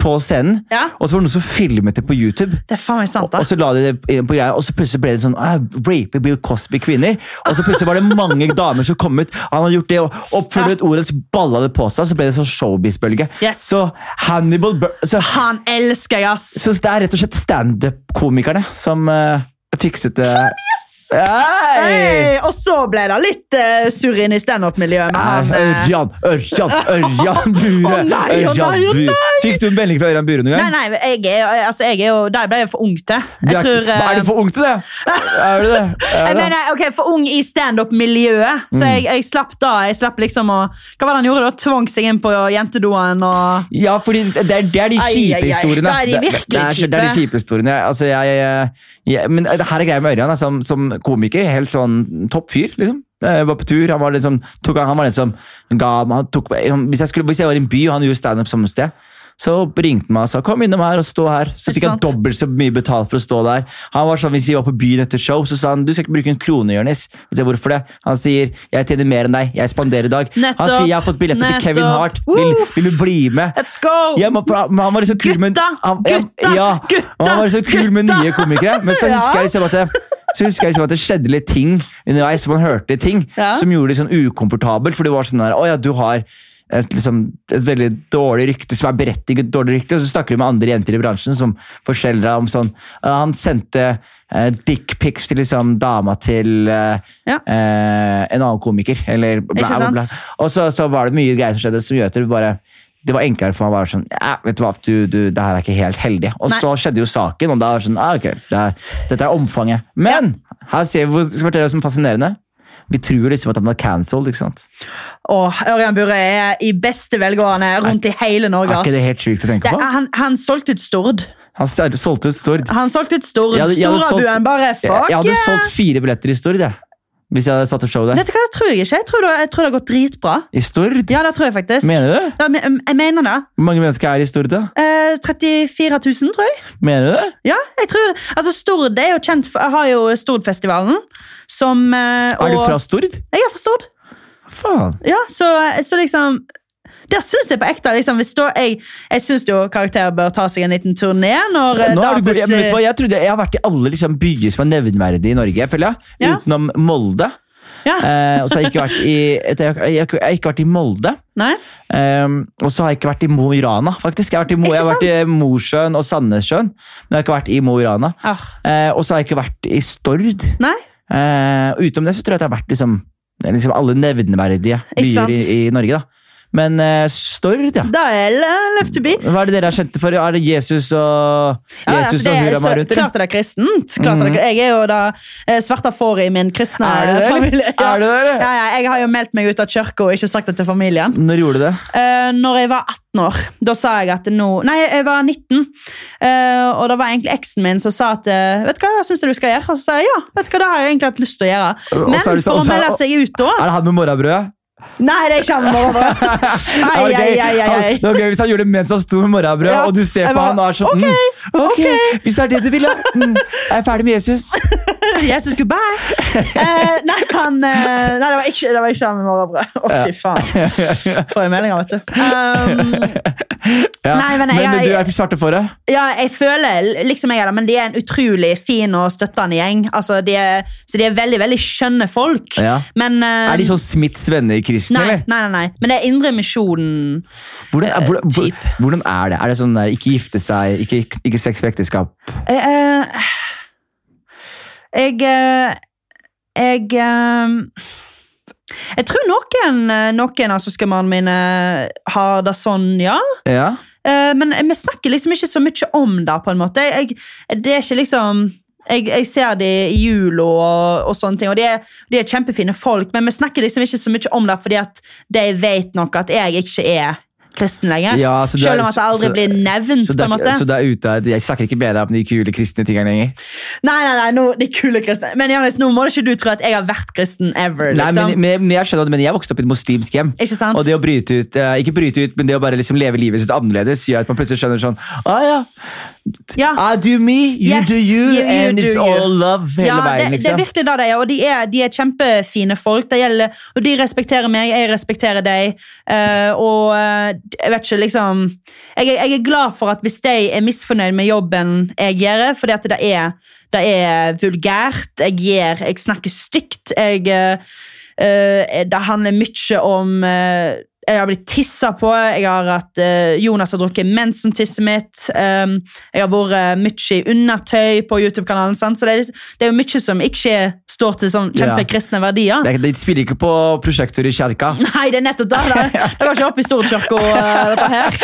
på scenen. Ja. Og så var det noen som filmet det på YouTube. Det er faen meg sant, da. Og så la de det på greia, og så plutselig ble det sånn ah, Rape Bill Cosby kvinner. Og så plutselig var det mange (laughs) damer som kom ut. Han hadde gjort det, og oppførte et ord, og så balla det på seg. Så ble det sånn showbiz-bølge. Yes. Så Hannibal Bur så, Han elsker jeg, ass! så det er rett og slett standup-komikerne som uh, fikset det. Hei! Hey, og så ble det litt uh, surr inn i standup-miljøet med eh, Ørjan, Ørjan, Ørjan Bure! Å nei, Ørjan nei, å Bure. Fikk du en melding fra Ørjan Bure noen gang? nei, jeg er, altså, jeg er jo Der ble jeg for ung til. Jeg er, tror uh, er du for ung til det? Er du det? (laughs) Er jeg det? mener, ok, For ung i standup-miljøet. Så Mm. jeg, jeg slapp da. Jeg slapp liksom å Hva var det han gjorde da? Tvang seg inn på jentedoen og Ja, fordi det er, det er de kjipe historiene. Det er de virkelig det, er, det er de kjipe. kjipe historiene. Altså, jeg, jeg, men det her er greia med Ørjan. Som, som komiker, helt sånn topp fyr, liksom. Jeg var på tur, han var liksom, tok, han var den som ga meg hvis, jeg skulle, hvis jeg var i en by og han gjorde standup samme sted, så ringte han meg og sa 'kom innom her og stå her'. Så fikk han dobbelt så mye betalt for å stå der. Han var sånn, Hvis vi var på byen etter show, så sa han 'du skal ikke bruke en krone', Jonis. Jeg Hvorfor det? Han sier 'jeg tjener mer enn deg, jeg spanderer i dag'. Han sier 'jeg har fått billetter til Kevin Hart, vil, vil du bli med'? Let's go! Ja, men, han var liksom kul med, Gutta, han, ja, gutta, ja, han var liksom kul med nye komikere. Men så (laughs) husker jeg liksom at det, så husker jeg liksom at det skjedde litt ting underveis. Man hørte ting Ja. som gjorde det sånn ukomfortabelt. For det var sånn der, å ja, du har et, liksom, et veldig dårlig rykte, som er berettiget dårlig rykte. Og så snakker vi med andre jenter i bransjen som forteller om sånn Han sendte uh, dickpics til liksom dama til eh, Ja. eh, en annen komiker. Eller bla, bla, bla. Og så, så var det mye greier som skjedde som gjør at det bare det var enklere for meg å være sånn ja, vet du hva, du, du, det her er ikke helt heldig. Og Nei. så skjedde jo saken, og da var det sånn ah, ok, det er, dette er omfanget. Men her ser vi hvor fortelle deg som fascinerende. Vi tror liksom at han er cancelled. ikke sant? Åh, Ørjan Burre er i beste velgående rundt i hele Norge. Er ikke det helt sykt å tenke på? er- han, han solgte ut Stord. Han solgte ut Stord. Han solgte ut Stord. Storabuen bare fuck fuck jeg hadde solgt fire billetter i Stord, jeg. Hvis jeg hadde satt opp show der. Vet du hva, det tror jeg ikke. Jeg tror det, jeg tror det har gått dritbra. I Stord? Ja, det tror jeg faktisk. Mener du det? Ja, men- jeg mener det. Hvor mange mennesker er i Stord, da? Eh, 34 000, tror jeg. Mener du det? Ja, jeg tror Altså, Stord er jo kjent for Jeg har jo Stordfestivalen, som eh, Er du fra Stord? Jeg er fra Stord. Faen. Ja, så, så liksom Der syns jeg på ekte liksom, da, Jeg, jeg syns jo karakterer bør ta seg en liten turné når eh, Nå da er du. Ja, vet hva? Jeg, trodde, jeg har vært i alle liksom, byer som er nevnverdige i Norge, føler jeg. Ja. Utenom Molde. ja. uh, og så har jeg ikke vært i, jeg, har- jeg, ikke vært i Molde. Um, og så har jeg ikke vært i Mo i Rana, faktisk. Jeg har vært i, Mo, har vært i? Mosjøen og Sandnessjøen, men jeg har ikke vært i Mo i Rana. Ah, Uh, og så har jeg ikke vært i Stord. Eh, utenom det så tror jeg at jeg har vært liksom, liksom alle nevneverdige byer i, i Norge. da. Men uh, Stord, ja. Da er det left to be. Hva er det dere er kjente for? Er det Jesus og Ja, altså, det, og er- Hurra rundt? klart er det kristent. Klart er det, Mhm. jeg er jo da eh, svarta får i min kristne Er det (laughs) det, familie. Ja. Er det det. Ja, ja, jeg har jo meldt meg ut av kirka og ikke sagt det til familien. Når gjorde du det? Uh, når jeg var 18 år, da sa jeg at nå Nei, jeg var 19. Uh, og da var egentlig eksen min som sa at Vet du hva, syns du du skal gjøre? Og så sa jeg ja, vet du hva, det har jeg egentlig hatt lyst til å gjøre. Men så er for å er- melde seg ut da Er det han med morrabrødet? Nei, det kommer nå! Ai, ai, gøy. ai, ai, Det var gøy hvis han gjorde det mens han sto med morrabrød, Ja, og du ser på var, han og er sånn ok, okay, ok, Hvis det er det du vil, da. Mm, er jeg ferdig med Jesus? (laughs) Jesus goodbye. (laughs) Eh, nei, han, eh, nei, det var ikke, det var ikke han med morgenbrød. Å, fy faen. (laughs) Får jeg meldinger, vet du. Um, Ja. Nei, men jeg, men du er for svarte for det? Ja, jeg føler liksom jeg er det, men de er en utrolig fin og støttende gjeng. Altså, de er, så de er veldig veldig skjønne folk. Ja. Men, eh, Er de sånn Smiths venner-kristne, nei, eller? nei, nei, nei. Men det er Indremisjonen. Hvordan, Eh, hvordan, hvordan er det? Er det sånn der, ikke gifte seg, ikke, ikke sex for ekteskap? Eh, eh, jeg eh, Jeg eh, Jeg tror noen, eh, noen av søskenbarna mine har det sånn, ja. Ja. Men vi snakker liksom ikke så mye om det, på en måte. Jeg, det er ikke liksom jeg, jeg ser de i jula og, og sånne ting, og de er, de er kjempefine folk, men vi snakker liksom ikke så mye om det fordi at de vet nok at jeg ikke er kristen lenger. Ja, er- Selv om at det aldri så- blir nevnt. Så, på en måte. så du er ute Jeg snakker ikke med deg om de kule kristne tingene lenger? Nei, nei, nei, nå, de kule kristne. Men Janis, nå må ikke du tro at jeg har vært kristen ever. Nei, liksom. men, men, men jeg skjønner det, men jeg vokste opp i et muslimsk hjem. Ikke sant? Og det å bryte ut, eh, ikke bryte ut, men det å bare liksom leve livet sitt annerledes, gjør at man plutselig skjønner sånn ah, ja. Ja. I do me, you Yes, do you, you- and do it's you. all love hele ja, veien. det, det er liksom. virkelig det det er, og de er, de er kjempefine folk. Det gjelder, og de respekterer meg, jeg respekterer deg. eh, og eh, jeg vet ikke, liksom jeg, jeg er glad for at hvis de er misfornøyd med jobben jeg gjør, fordi at det er, det er vulgært, jeg gjør, jeg snakker stygt, jeg eh, Det handler mye om eh, jeg har blitt tissa på. Jeg har hatt, eh, Jonas har drukket mensentisset mitt. Um, jeg har vært mye i undertøy på YouTube-kanalen. Så det er, liksom- det er jo mye som ikke står til sånn Ja. kjempekristne verdier. Det, de spiller ikke på prosjektor i kjerka. (laughs) Nei, det er nettopp det. (laughs) Det det går ikke opp i Storkirka, uh, dette her.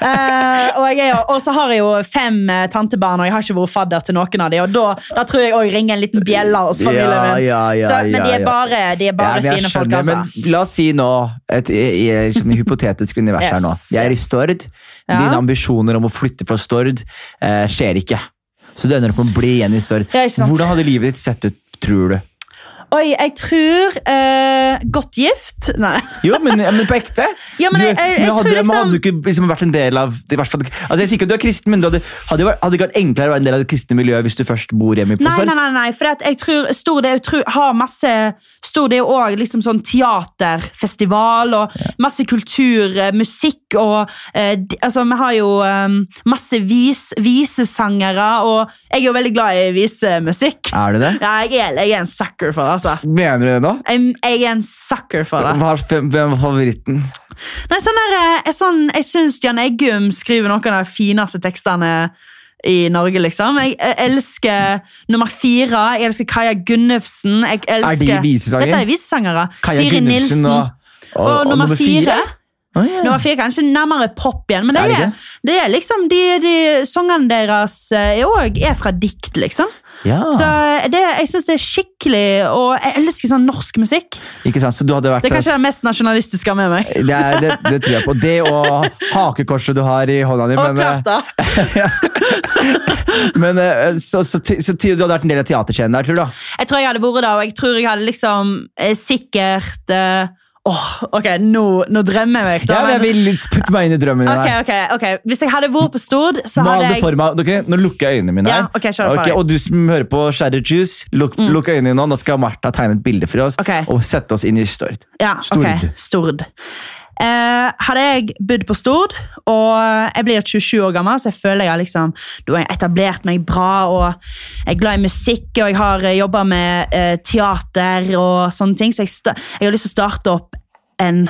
Uh, og, jo- og så har jeg jo fem uh, tantebarn, og jeg har ikke vært fadder til noen av dem. Og da, da tror jeg òg ringer en liten bjelle hos familien Ja, min. ja, ja, så, men de er bare, de er bare Ja, fine folk, altså. Men la oss si nå, et, i, som i hypotetisk univers her nå. Jeg er i. Stord. Ja. Dine ambisjoner om å flytte fra Stord eh, skjer ikke. Så du ender opp med å bli igjen i Stord. Hvordan hadde livet ditt sett ut, tror du? Oi, jeg tror uh, Godt gift? Nei. Jo, men, men på ekte. Ja, men jeg- jeg- jeg hadde, tror liksom- hadde du ikke liksom vært en del av i hvert fall, altså Jeg sier ikke at du er kristen, men du hadde, hadde, det hadde ikke vært enklere å være en del av det kristne miljøet hvis du først bor hjemme på Nei, nei, nei, nei, for jeg tror Stor det er, har masse Stor det også liksom sånn teaterfestival og masse kultur, eh, musikk og uh, Altså, vi har jo um, masse vis, visesangere, og jeg er jo veldig glad i visemusikk. Er du det? (laughs) Ja, jeg er, jeg er en sucker for det, altså. Mener du det nå? Jeg, jeg er en sucker for det. Hva, hvem var favoritten? Nei, sånn der, eh, sånn, jeg syns Jan Eggum skriver noen av de fineste tekstene i Norge, liksom. Jeg, elsker nummer fire. Jeg elsker Kaja Gunnufsen. Jeg elsker, Er de visesanger? Dette er visesangere. Kaja Siri Gunnufsen Nilsen. og, og, Og, nummer fire. Oh, yeah. Nummer fikk jeg kanskje nærmere pop igjen, men det Er det er, det er liksom de, de Sangene deres eh, er også, er fra dikt, liksom. Ja. Så det, jeg syns det er skikkelig Og jeg elsker sånn norsk musikk. Ikke sant? Så du hadde vært Det er kanskje det mest nasjonalistiske med meg. det, er, det, det tror jeg på. Det og hakekorset du har i hånda di. Og Men, klart da. eh, (laughs) men så, så, så, så du hadde vært en del av teaterscenen der, tror du? da? Jeg tror jeg hadde vært der, og jeg tror jeg hadde liksom eh, sikkert eh, Åh, ok, nå, nå drømmer jeg meg. Ja, da, men jeg vil putte meg inn i drømmen din Ok, her. okay. ok. Hvis jeg hadde vært på Stord, så Mal hadde det for meg. Okay, nå lukker jeg øynene mine her. Ja, okay, kjør det for Ok, deg. og du som hører på Shadow Juice, lukk, lukk øynene nå. Nå skal Martha tegne et bilde for oss og sette oss inn i Stord. Ja, Stord. Stord. Eh, hadde jeg bodd på Stord, og jeg blir 27 år gammel, så jeg føler jeg har liksom, har etablert meg bra, og jeg er glad i musikk, og jeg har jobba med eh, teater og sånne ting, så jeg, jeg har lyst til å starte opp en,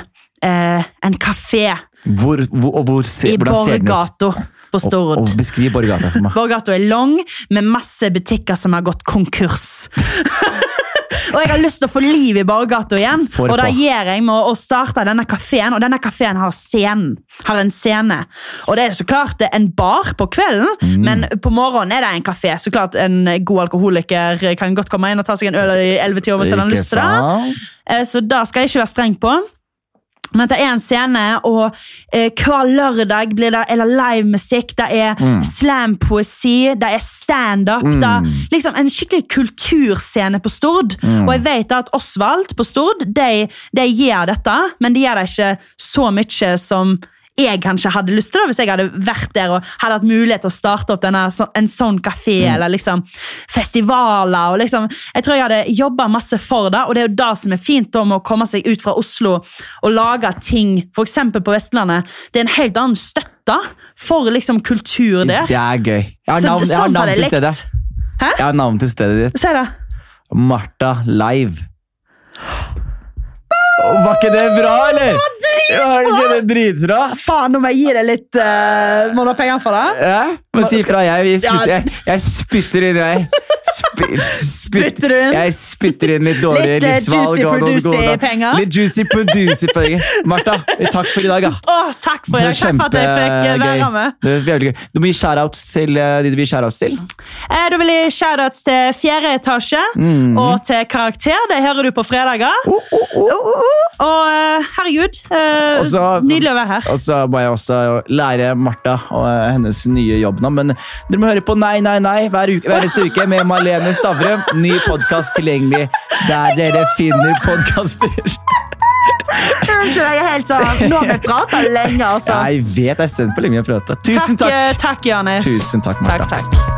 eh, en kafé Hvor, hvor, og hvor se, i? Borgata på Og, Stord. og beskriv Borgato for meg. (laughs) Borgato er lang, med masse butikker som har gått konkurs. (laughs) og jeg har lyst til å få liv i Borgato igjen, og det på. gjør jeg med å- starte denne kafeen. Og denne kafeen har scenen. Har en scene. Og det er så klart det er en bar på kvelden, Mm. men på morgenen er det en kafé. Så klart En god alkoholiker kan godt komme inn og ta seg en øl i 11-tida hvis han har lyst til det. Eh, Så da skal jeg ikke være streng på. Men det er en scene, og eh, hver lørdag blir det eller livemusikk, det er Mm. slampoesi, det er standup. Mm. Liksom en skikkelig kulturscene på Stord. Mm. Og jeg vet at Osvald på Stord de, de gjør dette, men de gjør det ikke så mye som jeg kanskje hadde lyst til da, hvis jeg hadde vært der og hadde hatt mulighet til å starte opp denne, en sånn kafé, Mm. eller liksom festivaler. og liksom, Jeg tror jeg hadde jobba masse for det, og det er jo det som er fint da med å komme seg ut fra Oslo og lage ting, f.eks. på Vestlandet. Det er en helt annen støtte for liksom kultur der. Det er gøy. Jeg har Så sånn jeg har sånn navn til stedet. Hæ? Jeg har navn til stedet ditt. Se da. Martha Live. Var ikke det bra, eller? Var ikke det dritbra? Faen, nå må jeg gi deg litt uh, Må du ha penger for det? Ja, må si ifra. Jeg, jeg, jeg, jeg spytter inn spytt- (laughs) Spytter inn? Jeg spytter inn litt dårlige Litt, eh, livsvalg. juicy producer-penger. Litt juicy producer-penger. Martha, takk for i dag. Ja. Oh, takk for dag. Takk for at jeg fikk eh, være med. Det gøy. Du må gi shoutouts til eh, de du vil gi shoutouts til. Eh, Da vil jeg shoutouts til fjerde etasje Mm. og til Karakter. Det hører du på fredager. Oh, oh, oh. Oh, oh. Og herregud, eh, også, nydelig å være her. Og så må jeg også lære Martha og hennes nye jobb nå. Men dere må høre på Nei, nei, nei hver, uke, hver uke med Malene Stavrum. Ny podkast tilgjengelig der dere finner podkaster. Unnskyld, jeg er helt sånn Nå har vi prata lenge, altså. Jeg vet jeg er spent på hvor lenge vi har prata. Tusen takk, takk. eh, takk, Johannes. Tusen takk, Martha. Takk, takk.